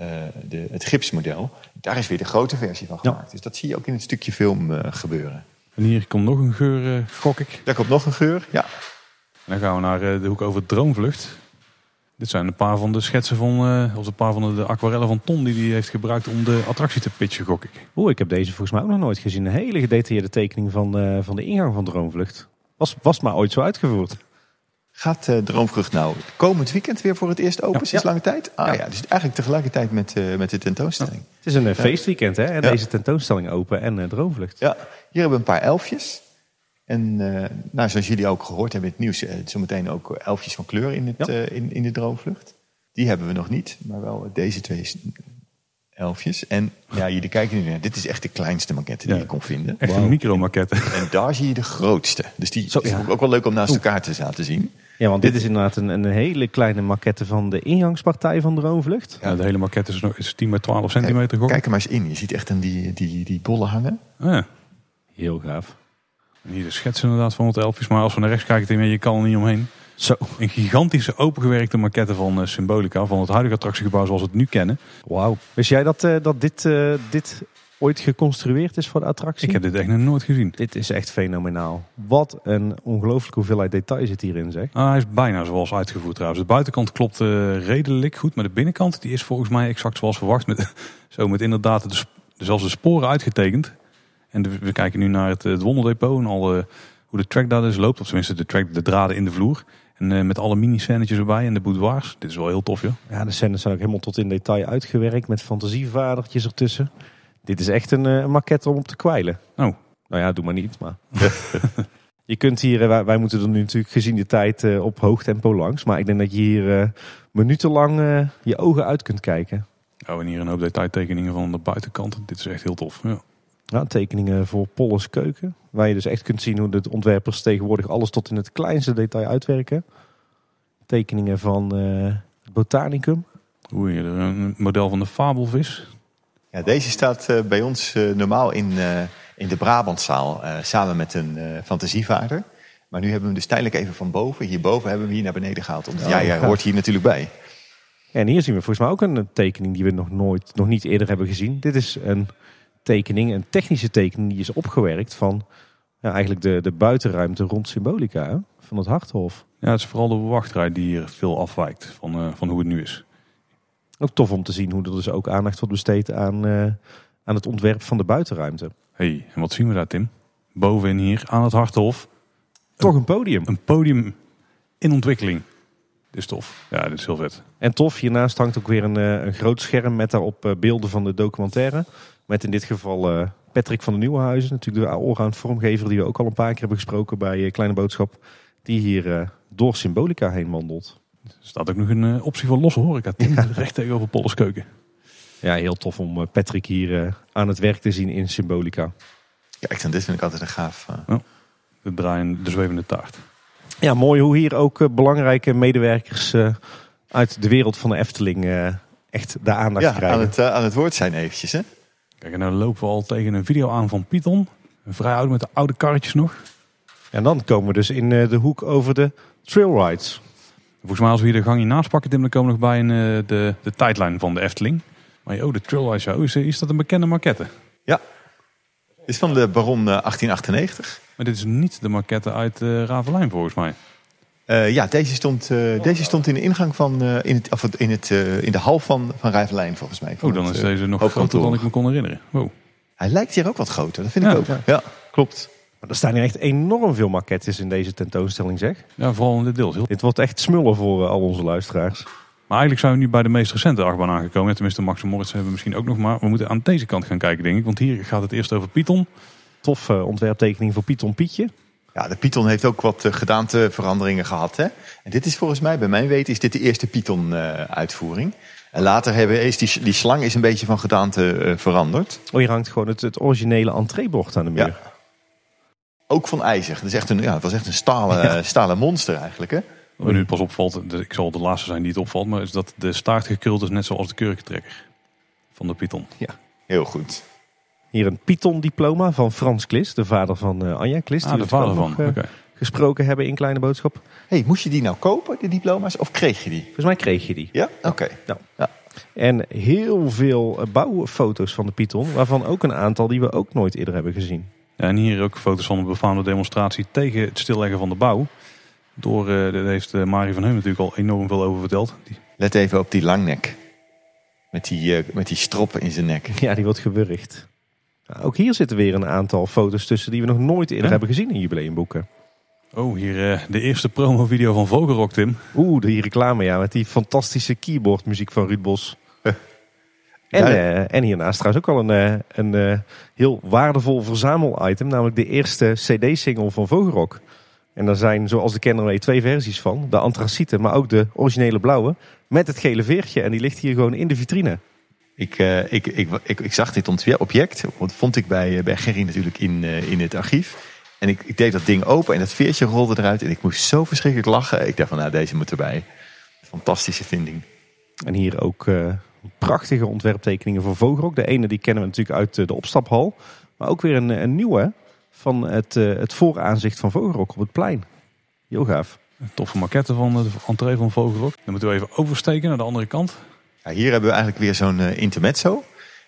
Speaker 3: uh, de, het gipsmodel. Daar is weer de grote versie van gemaakt. Ja. Dus dat zie je ook in het stukje film gebeuren.
Speaker 1: En hier komt nog een geur, gok ik.
Speaker 3: Daar komt nog een geur, ja.
Speaker 1: En dan gaan we naar de hoek over Droomvlucht. Dit zijn een paar van de schetsen van, uh, of een paar van de, aquarellen van Ton die hij heeft gebruikt om de attractie te pitchen, gok ik.
Speaker 2: Oeh, ik heb deze volgens mij ook nog nooit gezien. Een hele gedetailleerde tekening van, uh, van de ingang van Droomvlucht. Was, was maar ooit zo uitgevoerd.
Speaker 3: Gaat uh, Droomvlucht nou komend weekend weer voor het eerst open ja, sinds ja. lange tijd? Ah ja. ja. dus eigenlijk tegelijkertijd met, met de tentoonstelling.
Speaker 2: Het is een feestweekend hè, en deze tentoonstelling open en Droomvlucht.
Speaker 3: Ja, hier hebben we een paar elfjes. En uh, nou, zoals jullie ook gehoord hebben in het nieuws, uh, zometeen ook elfjes van kleur in, het, ja. uh, in, in de droomvlucht. Die hebben we nog niet, maar wel deze twee elfjes. En ja, jullie kijken nu naar, dit is echt de kleinste maquette die ja. je kon vinden.
Speaker 1: Echt wow. een micro-maquette.
Speaker 3: En daar zie je de grootste. Dus die Zo, is ja. ook wel leuk om naast elkaar te laten zien.
Speaker 2: Ja, want dit is inderdaad een, een hele kleine maquette van de ingangspartij van de Droomvlucht.
Speaker 1: Ja, de hele maquette is, is 10 bij 12 centimeter.
Speaker 3: Kijk, kijk er maar eens in. Je ziet echt een, die, die, die bollen hangen.
Speaker 1: Ah, ja.
Speaker 2: Heel gaaf.
Speaker 1: Hier de schets inderdaad van het elfjes. Maar als we naar rechts kijken, je kan er niet omheen.
Speaker 2: Zo.
Speaker 1: Een gigantische opengewerkte maquette van uh, Symbolica. Van het huidige attractiegebouw zoals we het nu kennen.
Speaker 2: Wauw. Wist jij dat, uh, dat dit, uh, dit ooit geconstrueerd is voor de attractie?
Speaker 1: Ik heb dit echt nog nooit gezien.
Speaker 2: Dit is echt fenomenaal. Wat een ongelooflijke hoeveelheid detail zit hierin zeg.
Speaker 1: Ah, hij is bijna zoals uitgevoerd trouwens. De buitenkant klopt redelijk goed. Maar de binnenkant die is volgens mij exact zoals verwacht. Met, [laughs] zo met inderdaad de, zelfs de sporen uitgetekend. En de, we kijken nu naar het, het wonderdepot en al uh, hoe de track daar dus loopt. Of tenminste de, track, de draden in de vloer. En uh, met alle mini-scènetjes erbij en de boudoirs. Dit is wel heel tof, joh.
Speaker 2: Ja, de scènes zijn ook helemaal tot in detail uitgewerkt met fantasievadertjes ertussen. Dit is echt een, uh, een maquette om op te kwijlen.
Speaker 1: Oh.
Speaker 2: Nou ja, doe maar niet, maar... [laughs] je kunt hier, wij, moeten er nu natuurlijk gezien de tijd op hoog tempo langs. Maar ik denk dat je hier minutenlang je ogen uit kunt kijken.
Speaker 1: Oh, en hier een hoop detailtekeningen van de buitenkant. Dit is echt heel tof, ja.
Speaker 2: Ja, tekeningen voor Polles Keuken. Waar je dus echt kunt zien hoe de ontwerpers tegenwoordig alles tot in het kleinste detail uitwerken. Tekeningen van uh, het Botanicum.
Speaker 1: Oei, een model van de fabelvis.
Speaker 3: Ja, deze staat uh, bij ons uh, normaal in, in de Brabantzaal samen met een fantasievaarder. Maar nu hebben we hem dus tijdelijk even van boven. Hierboven hebben we hem hier naar beneden gehaald. Omdat oh, ja, jij hoort hier natuurlijk bij.
Speaker 2: Ja, en hier zien we volgens mij ook een tekening die we nog nooit, nog niet eerder hebben gezien. Dit is een tekening, een technische tekening die is opgewerkt van ja, eigenlijk de, de buitenruimte rond Symbolica hè? van het Harthof.
Speaker 1: Ja, het is vooral de wachtrij die hier veel afwijkt van, uh, van hoe het nu is.
Speaker 2: Ook tof om te zien hoe er dus ook aandacht wordt besteed aan, uh, aan het ontwerp van de buitenruimte.
Speaker 1: hey, en wat zien we daar Tim? Bovenin hier aan het Harthof.
Speaker 2: Toch een podium.
Speaker 1: Een podium in ontwikkeling. Dit is tof. Ja, dit is heel vet.
Speaker 2: En tof, hiernaast hangt ook weer een, een groot scherm met daarop beelden van de documentaire. Met in dit geval uh, Patrick van de Nieuwenhuizen, natuurlijk de allround vormgever die we ook al een paar keer hebben gesproken bij uh, Kleine Boodschap. Die hier uh, door Symbolica heen wandelt.
Speaker 1: Er staat ook nog een optie voor losse horeca, ja. recht tegenover Polleskeuken.
Speaker 2: Ja, heel tof om Patrick hier aan het werk te zien in Symbolica.
Speaker 3: Kijk, en dit vind ik altijd een gaaf.
Speaker 1: Ja, de draaien, de zwevende taart.
Speaker 2: Ja, mooi hoe hier ook belangrijke medewerkers uit de wereld van de Efteling echt de aandacht
Speaker 3: ja,
Speaker 2: krijgen.
Speaker 3: Aan het, aan het woord zijn eventjes, hè?
Speaker 1: Kijk, en dan lopen we al tegen een video aan van Python. Vrij oud met de oude karretjes nog.
Speaker 2: En dan komen we dus in de hoek over de trailrides.
Speaker 1: Volgens mij als we hier de gang hiernaast pakken, Tim, dan komen we nog bij in de, de tijdlijn van de Efteling. Maar oh, de trailrides, ja, is, is dat een bekende maquette?
Speaker 3: Ja, is van de Baron 1898.
Speaker 1: Maar dit is niet de maquette uit uh, Ravelijn volgens mij.
Speaker 3: Uh, ja, deze stond, uh, deze stond in de ingang van, uh, in, het, of in, het, in de hal van, van Rijvelijn volgens mij.
Speaker 1: Oh, dan
Speaker 3: het,
Speaker 1: is deze nog groter dan ik me kon herinneren. Wow.
Speaker 3: Hij lijkt hier ook wat groter, dat vind ja, ik ook. Ja, ja klopt.
Speaker 2: Maar er staan hier echt enorm veel maquettes in deze tentoonstelling, zeg.
Speaker 1: Ja, vooral in dit deel.
Speaker 2: Dit wordt echt smullen voor al onze luisteraars.
Speaker 1: Maar eigenlijk zijn we nu bij de meest recente achtbaan aangekomen. Tenminste, Max en Moritz hebben we misschien ook nog maar. We moeten aan deze kant gaan kijken, denk ik. Want hier gaat het eerst over Python.
Speaker 2: Tof ontwerptekening voor Python Pietje.
Speaker 3: Ja, de Python heeft ook wat gedaanteveranderingen gehad. Hè? En dit is volgens mij, bij mijn weten, is dit de eerste Python-uitvoering. En later hebben, is die, die slang is een beetje van gedaante eh, veranderd.
Speaker 2: Oh, hier hangt gewoon het, het originele entreebord aan de muur.
Speaker 3: Ja. Ook van ijzer. Het, is echt een, ja, het was echt een stalen, stalen monster eigenlijk. Hè?
Speaker 1: Wat nu pas opvalt, ik zal de laatste zijn die het opvalt, maar is dat de staart gekruld is net zoals de kurkentrekker van de Python.
Speaker 3: Heel goed.
Speaker 2: Hier een Python-diploma van Frans Klis, de vader van eh, Anja Klis. die
Speaker 1: Ah, de
Speaker 2: we natuurlijk
Speaker 1: vader
Speaker 2: ook
Speaker 1: van.
Speaker 2: nog, eh,
Speaker 1: Oké.
Speaker 2: gesproken hebben in Kleine Boodschap.
Speaker 3: Hey, moest je die nou kopen, de diploma's, of kreeg je die?
Speaker 2: Volgens mij kreeg je die.
Speaker 3: Ja? Oké.
Speaker 2: En heel veel eh, bouwfoto's van de Python, waarvan ook een aantal die we ook nooit eerder hebben gezien.
Speaker 1: Ja, en hier ook foto's van een befaamde demonstratie tegen het stilleggen van de bouw. Door, eh daar heeft Marie van Heum natuurlijk al enorm veel over verteld. Die,
Speaker 3: Let even op die langnek. Met die, met die stroppen in zijn nek.
Speaker 2: Ja, die wordt gewurgd. Ook hier zitten weer een aantal foto's tussen die we nog nooit eerder
Speaker 1: Ja?
Speaker 2: hebben gezien in jubileumboeken.
Speaker 1: oh, hier eh, de eerste promovideo van Vogelrok, Tim.
Speaker 2: Oeh, die reclame ja, met die fantastische keyboardmuziek van Ruud Bos. [laughs] En,
Speaker 3: Ja.
Speaker 2: eh, en hiernaast trouwens ook al een, eh, een heel waardevol verzamelitem, namelijk de eerste cd-single van Vogelrok. En daar zijn, zoals de kenner weet, twee versies van. De antraciete, maar ook de originele blauwe. Met het gele veertje. En die ligt hier gewoon in de vitrine.
Speaker 3: Ik, eh, ik, ik, ik, ik zag dit object, dat vond ik bij, eh, bij Gerry natuurlijk in, eh, in het archief. En ik, ik deed dat ding open en dat veertje rolde eruit. En ik moest zo verschrikkelijk lachen. Ik dacht van, nou, deze moet erbij. Fantastische vinding.
Speaker 2: En hier ook eh, prachtige ontwerptekeningen van Vogelrok. De ene die kennen we natuurlijk uit de opstaphal. Maar ook weer een, een nieuwe van het, eh, het vooraanzicht van Vogelrok op het plein. Heel gaaf.
Speaker 1: Een toffe maquette van de entree van Vogelrok. Dan moeten we even oversteken naar de andere kant.
Speaker 3: Ja, hier hebben we eigenlijk weer zo'n eh, intermezzo.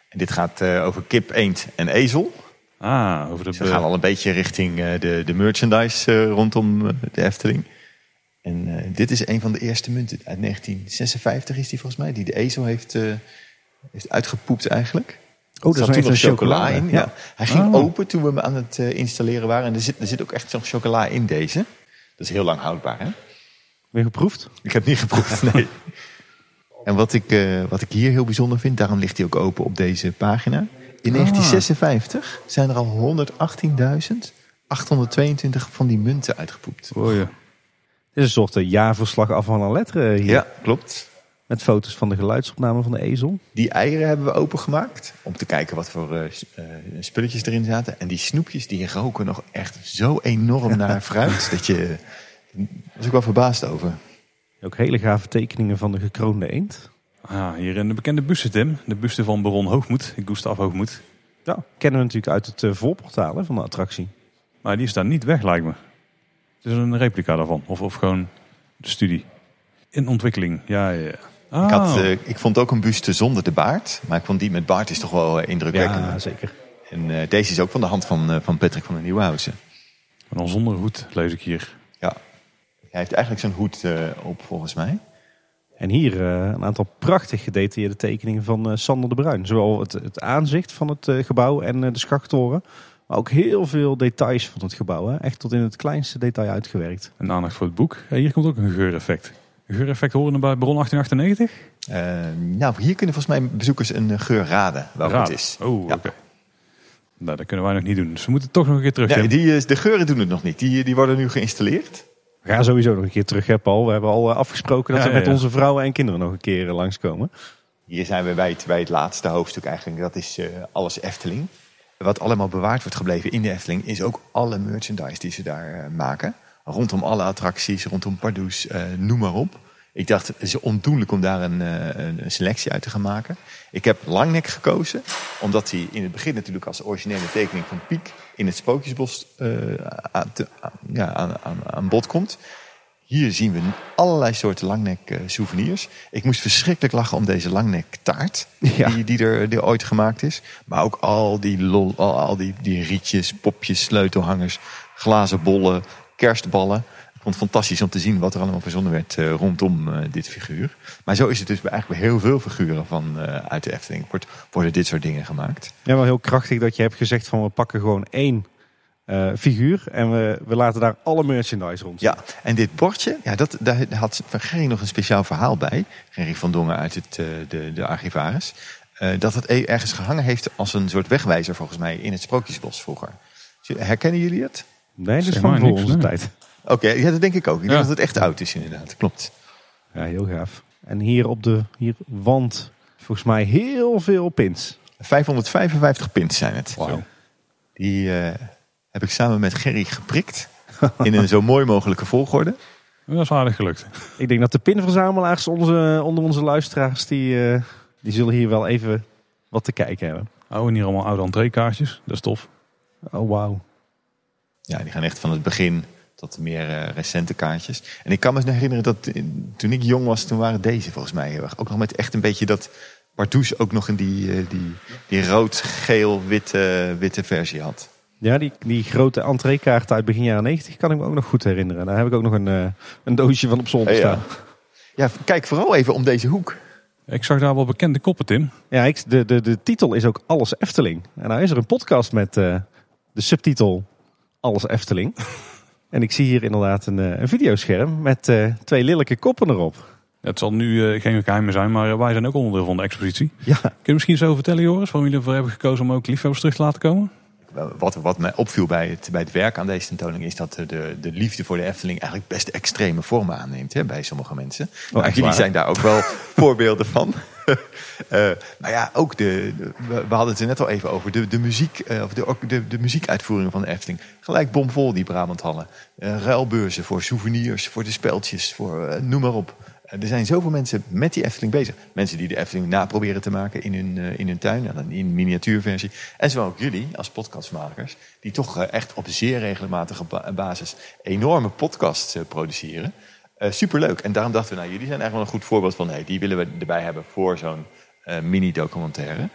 Speaker 3: En dit gaat eh, over kip, eend en ezel.
Speaker 1: Ah, over de...
Speaker 3: Dus we gaan al een beetje richting eh, de, de merchandise rondom de Efteling. En eh, dit is een van de eerste munten uit 1956 is die volgens mij. Die de ezel heeft, eh, heeft uitgepoept eigenlijk.
Speaker 2: Oh,
Speaker 3: Er zat toen nog chocola in. Ja.
Speaker 2: Ja.
Speaker 3: Hij ging
Speaker 1: Oh.
Speaker 3: open toen we hem aan het eh, installeren waren. En er zit, er zit ook echt zo'n chocola in deze. Dat is heel lang houdbaar hè.
Speaker 2: Weer geproefd?
Speaker 3: Ik heb niet geproefd, [laughs] nee. En wat ik, eh, wat ik hier heel bijzonder vind, daarom ligt hij ook open op deze pagina. In 1956 zijn er al 118.822 van die munten uitgepoept.
Speaker 1: Oh, ja.
Speaker 2: Dit is een soort eh, jaarverslag af van een letter hier.
Speaker 3: Ja, klopt.
Speaker 2: Met foto's van de geluidsopname van de ezel.
Speaker 3: Die eieren hebben we opengemaakt om te kijken wat voor eh, eh, spulletjes erin zaten. En die snoepjes die roken nog echt zo enorm [laughs] naar fruit dat je... Daar was ik wel verbaasd over.
Speaker 2: Ook hele gave tekeningen van de gekroonde eend.
Speaker 1: Ah, hier een bekende buste, Tim. De buste van Baron Hoogmoed. Gustav Hoogmoed.
Speaker 2: Ja, kennen we natuurlijk uit het eh, voorportaal hè, van de attractie.
Speaker 1: Maar die is daar niet weg, lijkt me. Het is een replica daarvan. Of, of gewoon de studie. In ontwikkeling, ja, ja. Ah,
Speaker 3: Ik, had, eh, ik vond ook een buste zonder de baard. Maar ik vond die met baard is toch wel eh, indrukwekkend.
Speaker 2: Ja, zeker.
Speaker 3: En eh, deze is ook van de hand van, eh, van Patrick van der Nieuwenhuizen.
Speaker 1: maar dan zonder hoed, lees ik hier.
Speaker 3: Hij heeft eigenlijk zijn hoed eh, op volgens mij.
Speaker 2: En hier eh, een aantal prachtig gedetailleerde tekeningen van eh, Sander de Bruin. Zowel het, het aanzicht van het eh, gebouw en de schachttoren. Maar ook heel veel details van het gebouw. Hè. Echt tot in het kleinste detail uitgewerkt.
Speaker 1: Een aandacht voor het boek. Ja, hier komt ook een geureffect. Een geureffect horen bij Baron 1898?
Speaker 3: Eh, nou, hier kunnen volgens mij bezoekers een geur raden welke
Speaker 1: Raad.
Speaker 3: het is.
Speaker 1: Oh,
Speaker 3: Ja.
Speaker 1: oké. Nou, dat kunnen wij nog niet doen. Dus we moeten toch nog een keer terug.
Speaker 3: Ja,
Speaker 1: Tim.
Speaker 3: die, de geuren doen het nog niet. Die, die worden nu geïnstalleerd.
Speaker 2: We gaan sowieso nog een keer terug, hè Paul. We hebben al eh, afgesproken dat
Speaker 1: Ja,
Speaker 2: we met
Speaker 1: ja.
Speaker 2: onze vrouwen en kinderen nog een keer eh, langskomen.
Speaker 3: Hier zijn we bij het, bij het laatste hoofdstuk eigenlijk. Dat is eh, alles Efteling. Wat allemaal bewaard wordt gebleven in de Efteling... is ook alle merchandise die ze daar maken. Rondom alle attracties, rondom Pardoes, eh, noem maar op. Ik dacht, het is ondoenlijk om daar een, eh, een een selectie uit te gaan maken. Ik heb Langnek gekozen, omdat hij in het begin natuurlijk als originele tekening van Piek in het Sprookjesbos eh, aan, te- aan- ja, aan, aan, aan bod komt. Hier zien we allerlei soorten langnek eh, souvenirs. Ik moest verschrikkelijk lachen om deze langnek taart [laughs]
Speaker 2: Ja.
Speaker 3: die, die, er, die ooit gemaakt is. Maar ook al die, lol, al, al die, die rietjes, popjes, sleutelhangers, glazen bollen, kerstballen. Ik vond het fantastisch om te zien wat er allemaal verzonnen werd eh, rondom eh, dit figuur. Maar zo is het dus bij eigenlijk bij heel veel figuren van, eh, uit de Efteling. Wordt, worden dit soort dingen gemaakt.
Speaker 2: Ja, wel heel krachtig dat je hebt gezegd van we pakken gewoon één eh, figuur. En we, we laten daar alle merchandise rond.
Speaker 3: Ja, en dit bordje, ja, dat, daar had Van nog een speciaal verhaal bij. Gerry van Dongen uit het, eh, de, de archivaris. Eh, dat het e- ergens gehangen heeft als een soort wegwijzer volgens mij in het Sprookjesbos vroeger. Herkennen jullie het?
Speaker 2: Nee, dat is van voor onze tijd.
Speaker 3: Oké, ja, dat denk ik ook. Ik
Speaker 1: Ja.
Speaker 3: denk dat het echt oud is inderdaad, klopt.
Speaker 2: Ja, heel gaaf. En hier op de hier wand volgens mij heel veel pins.
Speaker 3: 555 pins zijn het.
Speaker 1: Wauw.
Speaker 3: Die eh, heb ik samen met Gerry geprikt. [laughs] In een zo mooi mogelijke volgorde.
Speaker 1: Dat is aardig gelukt.
Speaker 2: Ik denk dat de pinverzamelaars onze, onder onze luisteraars, die, eh, die zullen hier wel even wat te kijken hebben.
Speaker 1: Oh, en hier allemaal oude entreekaartjes. Dat is tof.
Speaker 2: Oh, wauw.
Speaker 3: Ja, die gaan echt van het begin tot de meer eh, recente kaartjes. En ik kan me herinneren dat toen ik jong was, toen waren deze volgens mij heel erg. Ook nog met echt een beetje dat Bartoes ook nog in die, eh, die, die rood-geel-witte witte versie had.
Speaker 2: Ja, die, die grote entreekaart uit begin jaren 90 kan ik me ook nog goed herinneren. Daar heb ik ook nog een, eh, een doosje van op zolder
Speaker 3: Ja.
Speaker 2: staan.
Speaker 3: Ja, kijk vooral even om deze hoek.
Speaker 1: Ik zag daar wel bekende koppen, Tim.
Speaker 2: Ja, ik, de, de, de titel is ook Alles Efteling. En nou is er een podcast met eh, de subtitel Alles Efteling. En ik zie hier inderdaad een, eh, een videoscherm met eh, twee lelijke koppen erop.
Speaker 1: Het zal nu eh, geen geheim meer zijn, maar wij zijn ook onderdeel van de expositie.
Speaker 2: Ja,
Speaker 1: Kun je misschien zo vertellen, Joris, waarom jullie ervoor hebben gekozen om ook liefhebbers terug te laten komen?
Speaker 3: Wat, wat mij opviel bij het, bij het werk aan deze tentoonstelling is dat de, de liefde voor de Efteling eigenlijk best extreme vormen aanneemt hè, bij sommige mensen. Nou,
Speaker 2: echt
Speaker 3: jullie
Speaker 2: waar?
Speaker 3: zijn daar ook wel [laughs] voorbeelden van. [laughs] Eh, maar ja, ook de, we, hadden het er net al even over, de, de, muziek, eh, of de, de, muziekuitvoeringen van de Efteling. Gelijk bomvol die Brabanthallen. Eh ruilbeurzen voor souvenirs, voor de speltjes, voor noem maar op. Er zijn zoveel mensen met die Efteling bezig. Mensen die de Efteling naproberen te maken in hun, eh, in hun tuin, dan in miniatuurversie. En zo ook jullie als podcastmakers, die toch echt op zeer regelmatige ba- basis enorme podcasts produceren. Eh, superleuk. En daarom dachten we, nou, jullie zijn eigenlijk wel een goed voorbeeld van, hey, die willen we erbij hebben voor zo'n eh, mini-documentaire.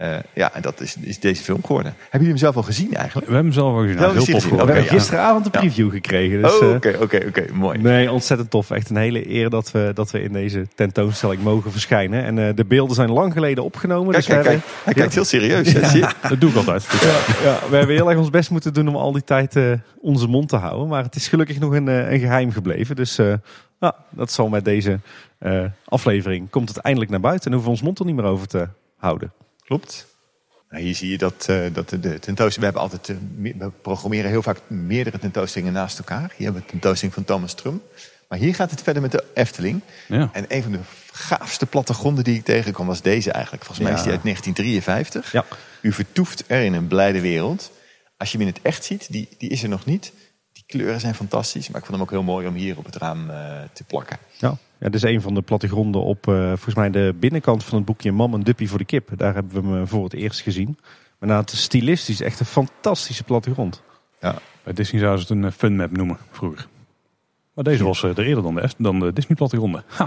Speaker 3: Eh, ja, en dat is, is deze film geworden. Hebben jullie hem zelf al gezien eigenlijk?
Speaker 1: We hebben hem zelf ook gezien.
Speaker 3: Ja,
Speaker 1: Nou, heel tof geworden.
Speaker 2: we hebben
Speaker 3: ja.
Speaker 2: gisteravond een
Speaker 3: Ja.
Speaker 2: preview gekregen. Dus,
Speaker 3: oh,
Speaker 2: eh,
Speaker 3: oké, oké, oké, mooi.
Speaker 2: Nee, ontzettend tof. Echt een hele eer dat we, dat we in deze tentoonstelling mogen verschijnen. En eh, de beelden zijn lang geleden opgenomen.
Speaker 3: Kijk,
Speaker 2: dus
Speaker 3: kijk,
Speaker 2: we
Speaker 3: kijk.
Speaker 2: hebben-
Speaker 3: Hij kijkt heel serieus. [laughs]
Speaker 1: Dat doe ik altijd.
Speaker 2: Ja, we hebben heel erg ons best moeten doen om al die tijd onze mond te houden. Maar het is gelukkig nog een, een geheim gebleven. Dus nou, dat zal met deze aflevering komt het eindelijk naar buiten. En hoeven we ons mond er niet meer over te houden.
Speaker 3: Klopt. Nou, hier zie je dat, eh, dat de, de tentoonstelling... We hebben altijd, eh, we programmeren heel vaak meerdere tentoonstellingen naast elkaar. Hier hebben we een tentoonstelling van Thomas Trum. Maar hier gaat het verder met de Efteling.
Speaker 1: Ja.
Speaker 3: En een van de gaafste plattegronden die ik tegenkwam was deze eigenlijk. Volgens mij
Speaker 2: Ja.
Speaker 3: is die uit 1953.
Speaker 2: Ja.
Speaker 3: U vertoeft er in een blijde wereld. Als je hem in het echt ziet, die, die is er nog niet. Die kleuren zijn fantastisch. Maar ik vond hem ook heel mooi om hier op het raam eh, te plakken.
Speaker 2: Ja. Ja, dit is een van de plattegronden op eh, volgens mij de binnenkant van het boekje Mam en Duppie voor de kip. Daar hebben we hem eh, voor het eerst gezien. Maar na het stilistisch echt een fantastische plattegrond.
Speaker 3: Ja.
Speaker 1: Bij Disney zouden ze het een eh, fun map noemen, vroeger. Maar deze was er eerder dan de, dan de Disney plattegronden. Ha.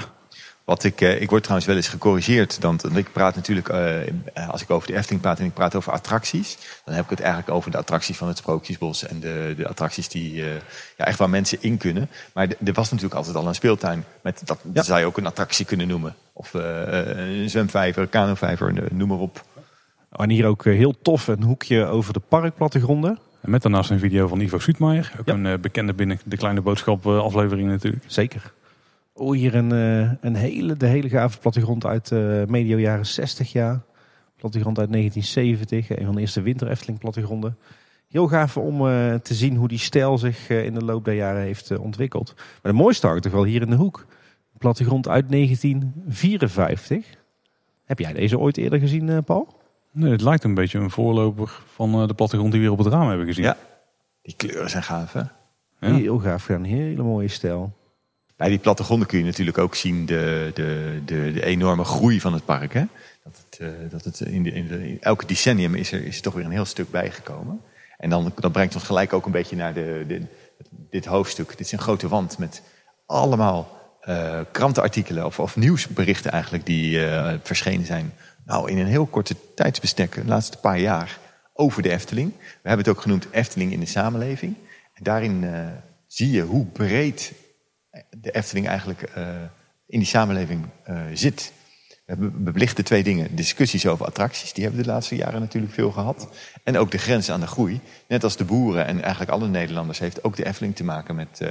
Speaker 3: Wat ik, eh, ik word trouwens wel eens gecorrigeerd. Dan, want ik praat natuurlijk, eh, als ik over de Efteling praat en ik praat over attracties. Dan heb ik het eigenlijk over de attracties van het Sprookjesbos. En de, de attracties die, eh, ja, echt waar mensen in kunnen. Maar er was natuurlijk altijd al een speeltuin. Met, dat
Speaker 2: Ja.
Speaker 3: zou je ook een attractie kunnen noemen. Of eh, eh, een zwemvijver, kanovijver, eh, noem maar op.
Speaker 2: En hier ook eh, heel tof een hoekje over de parkplattegronden.
Speaker 1: En met daarnaast een video van Ivo Suutmaier. Ook
Speaker 2: Ja.
Speaker 1: een eh, bekende binnen de Kleine Boodschap eh, aflevering natuurlijk.
Speaker 2: Zeker. Oh, hier een, eh, een hele, de hele gave plattegrond uit eh medio jaren 60 jaar. Plattegrond uit 1970. Een van de eerste winter Efteling plattegronden. Heel gaaf om eh, te zien hoe die stijl zich eh, in de loop der jaren heeft ontwikkeld. Maar de mooiste hangt toch wel hier in de hoek. Plattegrond uit 1954. Heb jij deze ooit eerder gezien, eh, Paul?
Speaker 1: Nee, het lijkt een beetje een voorloper van eh, de plattegrond die we hier op het raam hebben gezien.
Speaker 3: Ja. Die kleuren zijn gaaf, hè?
Speaker 1: Ja.
Speaker 2: Heel gaaf gedaan. Hele mooie stijl.
Speaker 3: Bij die plattegronden kun je natuurlijk ook zien de, de, de, de enorme groei van het park. Hè? Dat het, eh, dat het in, de, in, elke decennium is er, is toch weer een heel stuk bijgekomen. En dan, dat brengt ons gelijk ook een beetje naar de, de, dit hoofdstuk. Dit is een grote wand met allemaal eh, krantenartikelen of, of nieuwsberichten eigenlijk die eh, verschenen zijn. Nou, in een heel korte tijdsbestek, de laatste paar jaar, over de Efteling. We hebben het ook genoemd Efteling in de samenleving. En daarin zie je hoe breed de Efteling eigenlijk eh, in die samenleving eh, zit. We hebben- belichten twee dingen. Discussies over attracties, die hebben we de laatste jaren natuurlijk veel gehad. En ook de grens aan de groei. Net als de boeren en eigenlijk alle Nederlanders heeft ook de Efteling te maken met eh,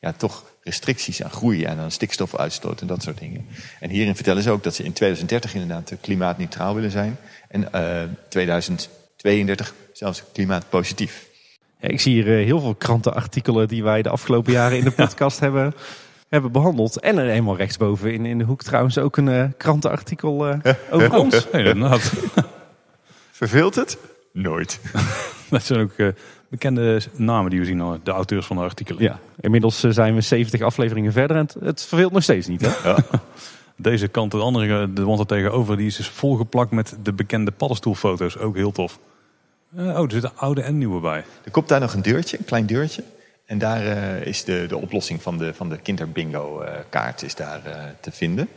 Speaker 3: ja, toch restricties aan groei en aan stikstofuitstoot en dat soort dingen. En hierin vertellen ze ook dat ze in 2030 inderdaad klimaatneutraal willen zijn. En eh 2032 zelfs klimaatpositief.
Speaker 2: Ja, ik zie hier eh, heel veel krantenartikelen die wij de afgelopen jaren in de [laughs] podcast hebben, hebben behandeld. En er eenmaal rechtsboven in, in de hoek trouwens ook een uh, krantenartikel uh, over ons.
Speaker 1: Ja, inderdaad. [laughs]
Speaker 3: Verveelt het? Nooit. [laughs]
Speaker 1: Dat zijn ook uh, bekende namen die we zien, de auteurs van de artikelen.
Speaker 2: Ja, inmiddels zijn we 70 afleveringen verder en het, het verveelt nog steeds niet. Hè? Ja.
Speaker 1: Deze kant, de andere, de wand er tegenover, die is dus volgeplakt met de bekende paddenstoelfoto's. Ook heel tof. Oh, er zitten oude en nieuwe bij.
Speaker 3: Er komt daar nog een deurtje, een klein deurtje. En daar uh, is de, de oplossing van de, van de kinderbingo uh, kaart is daar te vinden.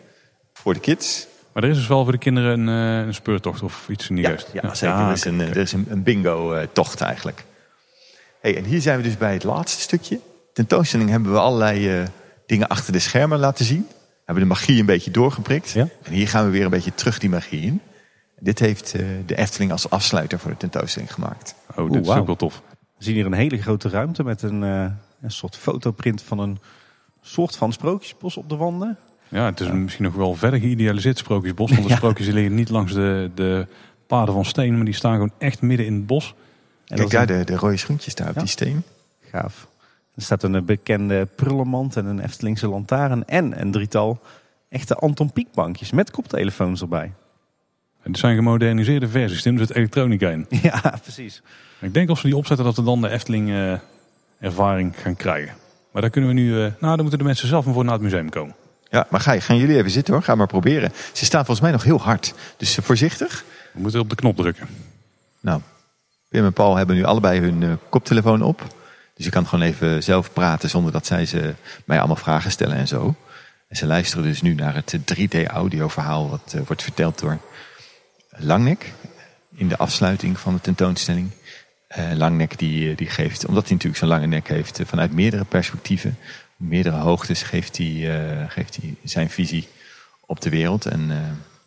Speaker 3: Voor de kids.
Speaker 1: Maar er is dus wel voor de kinderen een, een speurtocht of iets in die
Speaker 3: ja. Ja, zeker. er is een, er is een, een bingo tocht eigenlijk. Hey, en hier zijn we dus bij het laatste stukje. Tentoonstelling hebben we allerlei dingen achter de schermen laten zien. We hebben de magie een beetje doorgeprikt.
Speaker 2: Ja?
Speaker 3: En hier gaan we weer een beetje terug die magie in. Dit heeft de Efteling als afsluiter voor de tentoonstelling gemaakt.
Speaker 1: Oh, dit Oeh, is ook wel tof.
Speaker 2: We zien hier een hele grote ruimte met een, uh, een soort fotoprint van een soort van sprookjesbos op de wanden.
Speaker 1: Ja, het is misschien nog wel verder geïdealiseerd sprookjesbos. Want de [laughs] ja. sprookjes liggen niet langs de, de paden van steen, maar die staan gewoon echt midden in het bos.
Speaker 3: En Kijk daar, de, de rode schoentjes daar op die steen.
Speaker 2: Gaaf. Er staat een bekende prullenmand en een Eftelingse lantaarn en een drietal echte Anton Pieck bankjes met koptelefoons erbij.
Speaker 1: Het zijn gemoderniseerde versies, Tim, er zit elektronica in. [laughs]
Speaker 2: Ja, precies.
Speaker 1: Ik denk als we die opzetten dat we dan de Efteling uh, ervaring gaan krijgen. Maar daar kunnen we nu, uh, nou dan moeten de mensen zelf maar voor naar het museum komen.
Speaker 3: Ja, maar ga, gaan jullie even zitten hoor, ga maar proberen. Ze staan volgens mij nog heel hard, dus uh, voorzichtig.
Speaker 1: We moeten op de knop drukken.
Speaker 3: Nou, Wim en Paul hebben nu allebei hun koptelefoon op. Dus je kan gewoon even zelf praten zonder dat zij ze mij allemaal vragen stellen en zo. En ze luisteren dus nu naar het 3D audio verhaal wat wordt verteld door Langnek in de afsluiting van de tentoonstelling. Uh, Langnek die, die geeft, omdat hij natuurlijk zo'n lange nek heeft, uh, vanuit meerdere perspectieven, meerdere hoogtes, geeft hij, geeft hij zijn visie op de wereld. En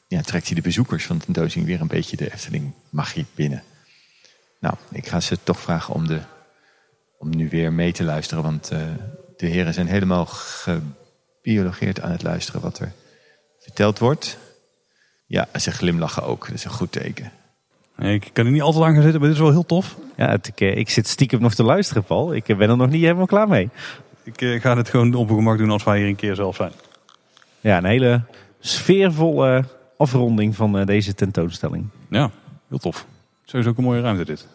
Speaker 3: ja, trekt hij de bezoekers van de tentoonstelling weer een beetje de Efteling magie binnen. Nou, ik ga ze toch vragen om, de, om nu weer mee te luisteren, want de heren zijn helemaal gebiologeerd aan het luisteren wat er verteld wordt. Ja, ze glimlachen ook. Dat is een goed teken.
Speaker 1: Ik kan er niet altijd aan gaan zitten, maar dit is wel heel tof.
Speaker 2: Ja, het, ik, ik, zit stiekem nog te luisteren, Paul. Ik ben er nog niet helemaal klaar mee.
Speaker 1: Ik uh, ga het gewoon op een gemak doen als wij hier een keer zelf zijn.
Speaker 2: Ja, een hele sfeervolle afronding van uh, deze tentoonstelling.
Speaker 1: Ja, heel tof. Sowieso ook een mooie ruimte dit.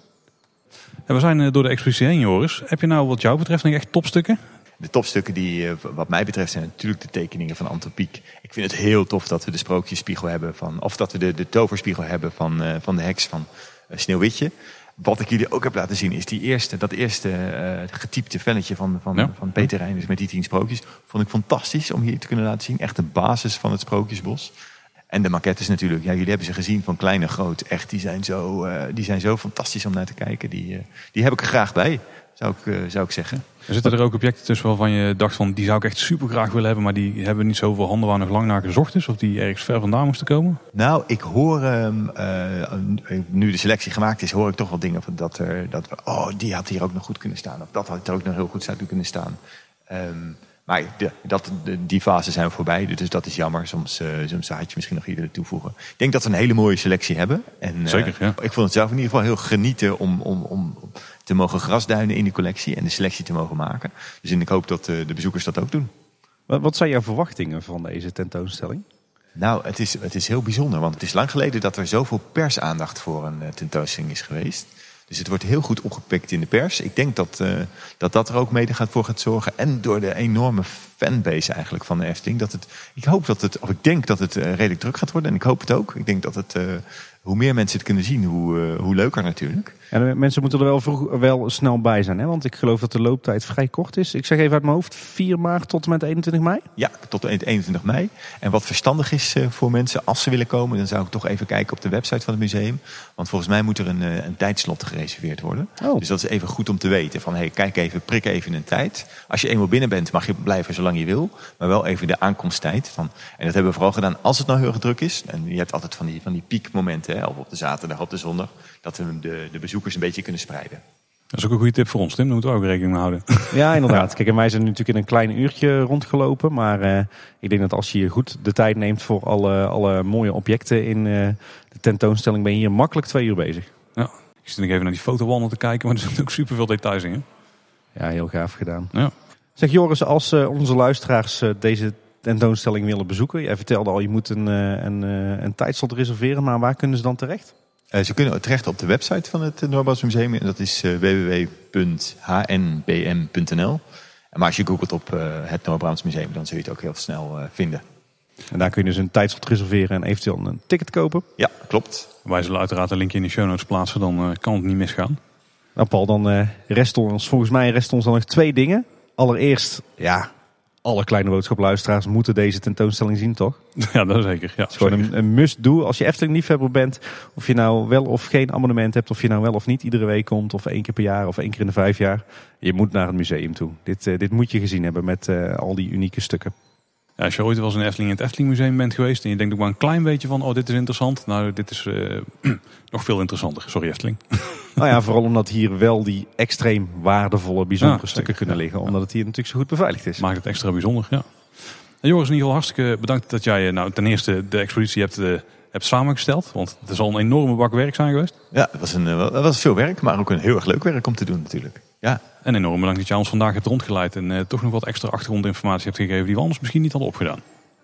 Speaker 1: En we zijn uh, door de expositie heen, Joris. Heb je nou wat jou betreft nog echt topstukken?
Speaker 3: De topstukken die wat mij betreft zijn natuurlijk de tekeningen van Anton Pieck. Ik vind het heel tof dat we de sprookjespiegel hebben van, of dat we de, de toverspiegel hebben van, uh, van de heks van uh, Sneeuwwitje. Wat ik jullie ook heb laten zien is die eerste, dat eerste uh, getypte velletje van, van, ja. van Peter Reinders met die tien sprookjes. Vond ik fantastisch om hier te kunnen laten zien. Echt de basis van het sprookjesbos. En de maquettes natuurlijk. Ja, jullie hebben ze gezien van klein en groot. Echt, die zijn zo, die zijn zo fantastisch om naar te kijken. Die, die heb ik er graag bij zou ik, zou ik zeggen.
Speaker 1: Er zitten er ook objecten tussen waarvan je dacht van die zou ik echt super graag willen hebben, maar die hebben niet zoveel handen waar nog lang naar gezocht is, of die ergens ver vandaan moesten komen?
Speaker 3: Nou, ik hoor, uh, nu de selectie gemaakt is, hoor ik toch wel dingen van dat er, dat we, oh, die had hier ook nog goed kunnen staan, of dat had er ook nog heel goed zou kunnen staan. Um, maar de, dat, de, die fase zijn we voorbij, dus dat is jammer. Soms, uh, soms had je misschien nog iets willen toevoegen. Ik denk dat we een hele mooie selectie hebben. En,
Speaker 1: Zeker, ja.
Speaker 3: Ik vond het zelf in ieder geval heel genieten om, om, om te mogen grasduinen in die collectie en de selectie te mogen maken. Dus ik hoop dat de bezoekers dat ook doen.
Speaker 2: Wat zijn jouw verwachtingen van deze tentoonstelling?
Speaker 3: Nou, het is, het is heel bijzonder, want het is lang geleden dat er zoveel persaandacht voor een tentoonstelling is geweest. Dus het wordt heel goed opgepikt in de pers. Ik denk dat uh, dat, dat er ook mede gaat voor gaat zorgen. En door de enorme fanbase eigenlijk van de Efteling. Dat het, ik hoop dat het, of ik denk dat het uh, redelijk druk gaat worden. En ik hoop het ook. Ik denk dat het, uh, hoe meer mensen het kunnen zien, hoe, hoe leuker natuurlijk.
Speaker 2: Ja, mensen moeten er wel, vroeg, wel snel bij zijn. Hè? Want ik geloof dat de looptijd vrij kort is. Ik zeg even uit mijn hoofd, 4 maart tot en met 21 mei?
Speaker 3: Ja, tot 21 mei. En wat verstandig is voor mensen, als ze willen komen... dan zou ik toch even kijken op de website van het museum. Want volgens mij moet er een, een tijdslot gereserveerd worden.
Speaker 2: Oh.
Speaker 3: Dus dat is even goed om te weten. Van hey, kijk even, prik even een tijd. Als je eenmaal binnen bent, mag je blijven zolang je wil. Maar wel even de aankomsttijd. Van, en dat hebben we vooral gedaan als het nou heel erg druk is. En je hebt altijd van die, van die piekmomenten, hè, of op de zaterdag, op de zondag. Dat we de, de bezoekers een beetje kunnen spreiden.
Speaker 1: Dat is ook een goede tip voor ons, Tim. Daar moeten we ook rekening mee houden. [laughs]
Speaker 2: Ja, inderdaad. Kijk, en wij zijn natuurlijk in een klein uurtje rondgelopen. Maar uh, ik denk dat als je goed de tijd neemt voor alle, alle mooie objecten in uh, de tentoonstelling, ben je hier makkelijk twee uur bezig.
Speaker 1: Ja, ik zit nog even naar die fotowanden te kijken, maar er zitten ook superveel details in. Hè?
Speaker 2: Ja, heel gaaf gedaan.
Speaker 1: Ja.
Speaker 2: Zeg Joris, als uh, onze luisteraars uh, deze tentoonstelling willen bezoeken. Jij vertelde al, je moet een, een, een tijdslot reserveren, maar waar kunnen ze dan terecht?
Speaker 3: Ze kunnen terecht op de website van het Noordbrabants Museum. En dat is www.hnbm.nl. Maar als je googelt op het Noordbrabants Museum, dan zul je het ook heel snel vinden.
Speaker 2: En daar kun je dus een tijdslot reserveren en eventueel een ticket kopen.
Speaker 3: Ja, klopt.
Speaker 1: Wij zullen uiteraard een linkje in de show notes plaatsen, dan kan het niet misgaan.
Speaker 2: Nou Paul, dan uh, rest ons, volgens mij rest ons dan nog twee dingen. Allereerst, ja, alle kleine boodschapluisteraars moeten deze tentoonstelling zien, toch? [laughs]
Speaker 1: Ja, dat zeker. Ja,
Speaker 2: het is gewoon een, een must-do. Als je Efteling liefhebber bent, of je nou wel of geen abonnement hebt, of je nou wel of niet iedere week komt, of één keer per jaar, of één keer in de vijf jaar. Je moet naar het museum toe. Dit, uh, dit moet je gezien hebben met uh, al die unieke stukken.
Speaker 1: Ja, als je ooit wel eens in Efteling in het Efteling Museum bent geweest en je denkt ook maar een klein beetje van, oh dit is interessant. Nou, dit is uh, [clears throat] nog veel interessanter. Sorry Efteling. [laughs]
Speaker 2: Nou ja, vooral omdat hier wel die extreem waardevolle, bijzondere stukken kunnen liggen. Omdat het hier natuurlijk zo goed beveiligd is.
Speaker 1: Maakt het extra bijzonder, ja. En Joris, in ieder geval hartstikke bedankt dat jij nou, ten eerste de expositie hebt, uh, hebt samengesteld. Want het is al een enorme bak werk zijn geweest.
Speaker 3: Ja, het was, een, het was veel werk, maar ook een heel erg leuk werk om te doen natuurlijk. Ja.
Speaker 1: En enorm bedankt dat jij ons vandaag hebt rondgeleid en uh, toch nog wat extra achtergrondinformatie hebt gegeven die we anders misschien niet hadden opgedaan.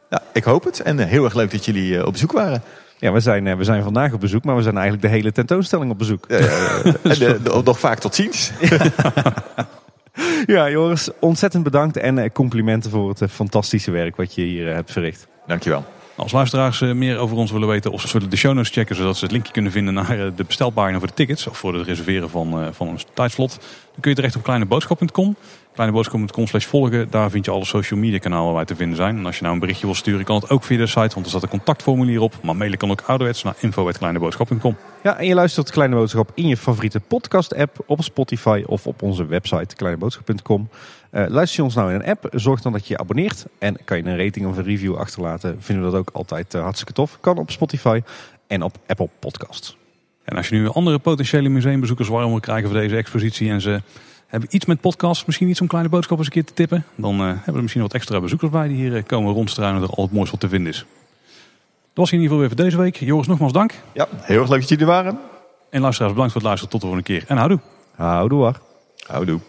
Speaker 3: Ja, ik hoop het. En heel erg leuk dat jullie op bezoek waren.
Speaker 2: Ja, we zijn, eh, we zijn vandaag op bezoek, maar we zijn eigenlijk de hele tentoonstelling op bezoek. Ja, [laughs]
Speaker 3: en de, nog vaak tot ziens.
Speaker 2: ja, Joris, ontzettend bedankt en eh, complimenten voor het eh, fantastische werk wat je hier hebt verricht.
Speaker 3: Dankjewel.
Speaker 1: Als luisteraars meer over ons willen weten of ze zullen de show notes checken zodat ze het linkje kunnen vinden naar de bestelpagina voor de tickets of voor het reserveren van, van een tijdslot, dan kun je terecht op kleineboodschap.com. Kleineboodschap.com slash volgen, daar vind je alle social media kanalen waar wij te vinden zijn. En als je nou een berichtje wil sturen, kan het ook via de site, want er staat een contactformulier op. Maar mailen kan ook ouderwets naar info.kleineboodschap.com.
Speaker 2: Ja, en je luistert Kleine Boodschap in je favoriete podcast app, op Spotify of op onze website kleineboodschap.com. Uh, luister je ons nou in een app, zorg dan dat je je abonneert. En kan je een rating of een review achterlaten, vinden we dat ook altijd uh, hartstikke tof. Kan op Spotify en op Apple Podcasts.
Speaker 1: En als je nu andere potentiële museumbezoekers warm wil krijgen voor deze expositie en ze hebben iets met podcasts, misschien iets om kleine boodschappen eens een keer te tippen. Dan uh, hebben we misschien wat extra bezoekers bij die hier komen rondstruinen er al het mooiste wat te vinden is. Dat was in ieder geval weer voor deze week. Joris, nogmaals dank.
Speaker 3: Ja, heel erg leuk dat jullie er waren.
Speaker 1: En luisteraars, bedankt voor het luisteren. Tot de volgende keer. En houdoe.
Speaker 2: Houdoe.
Speaker 3: Houdoe.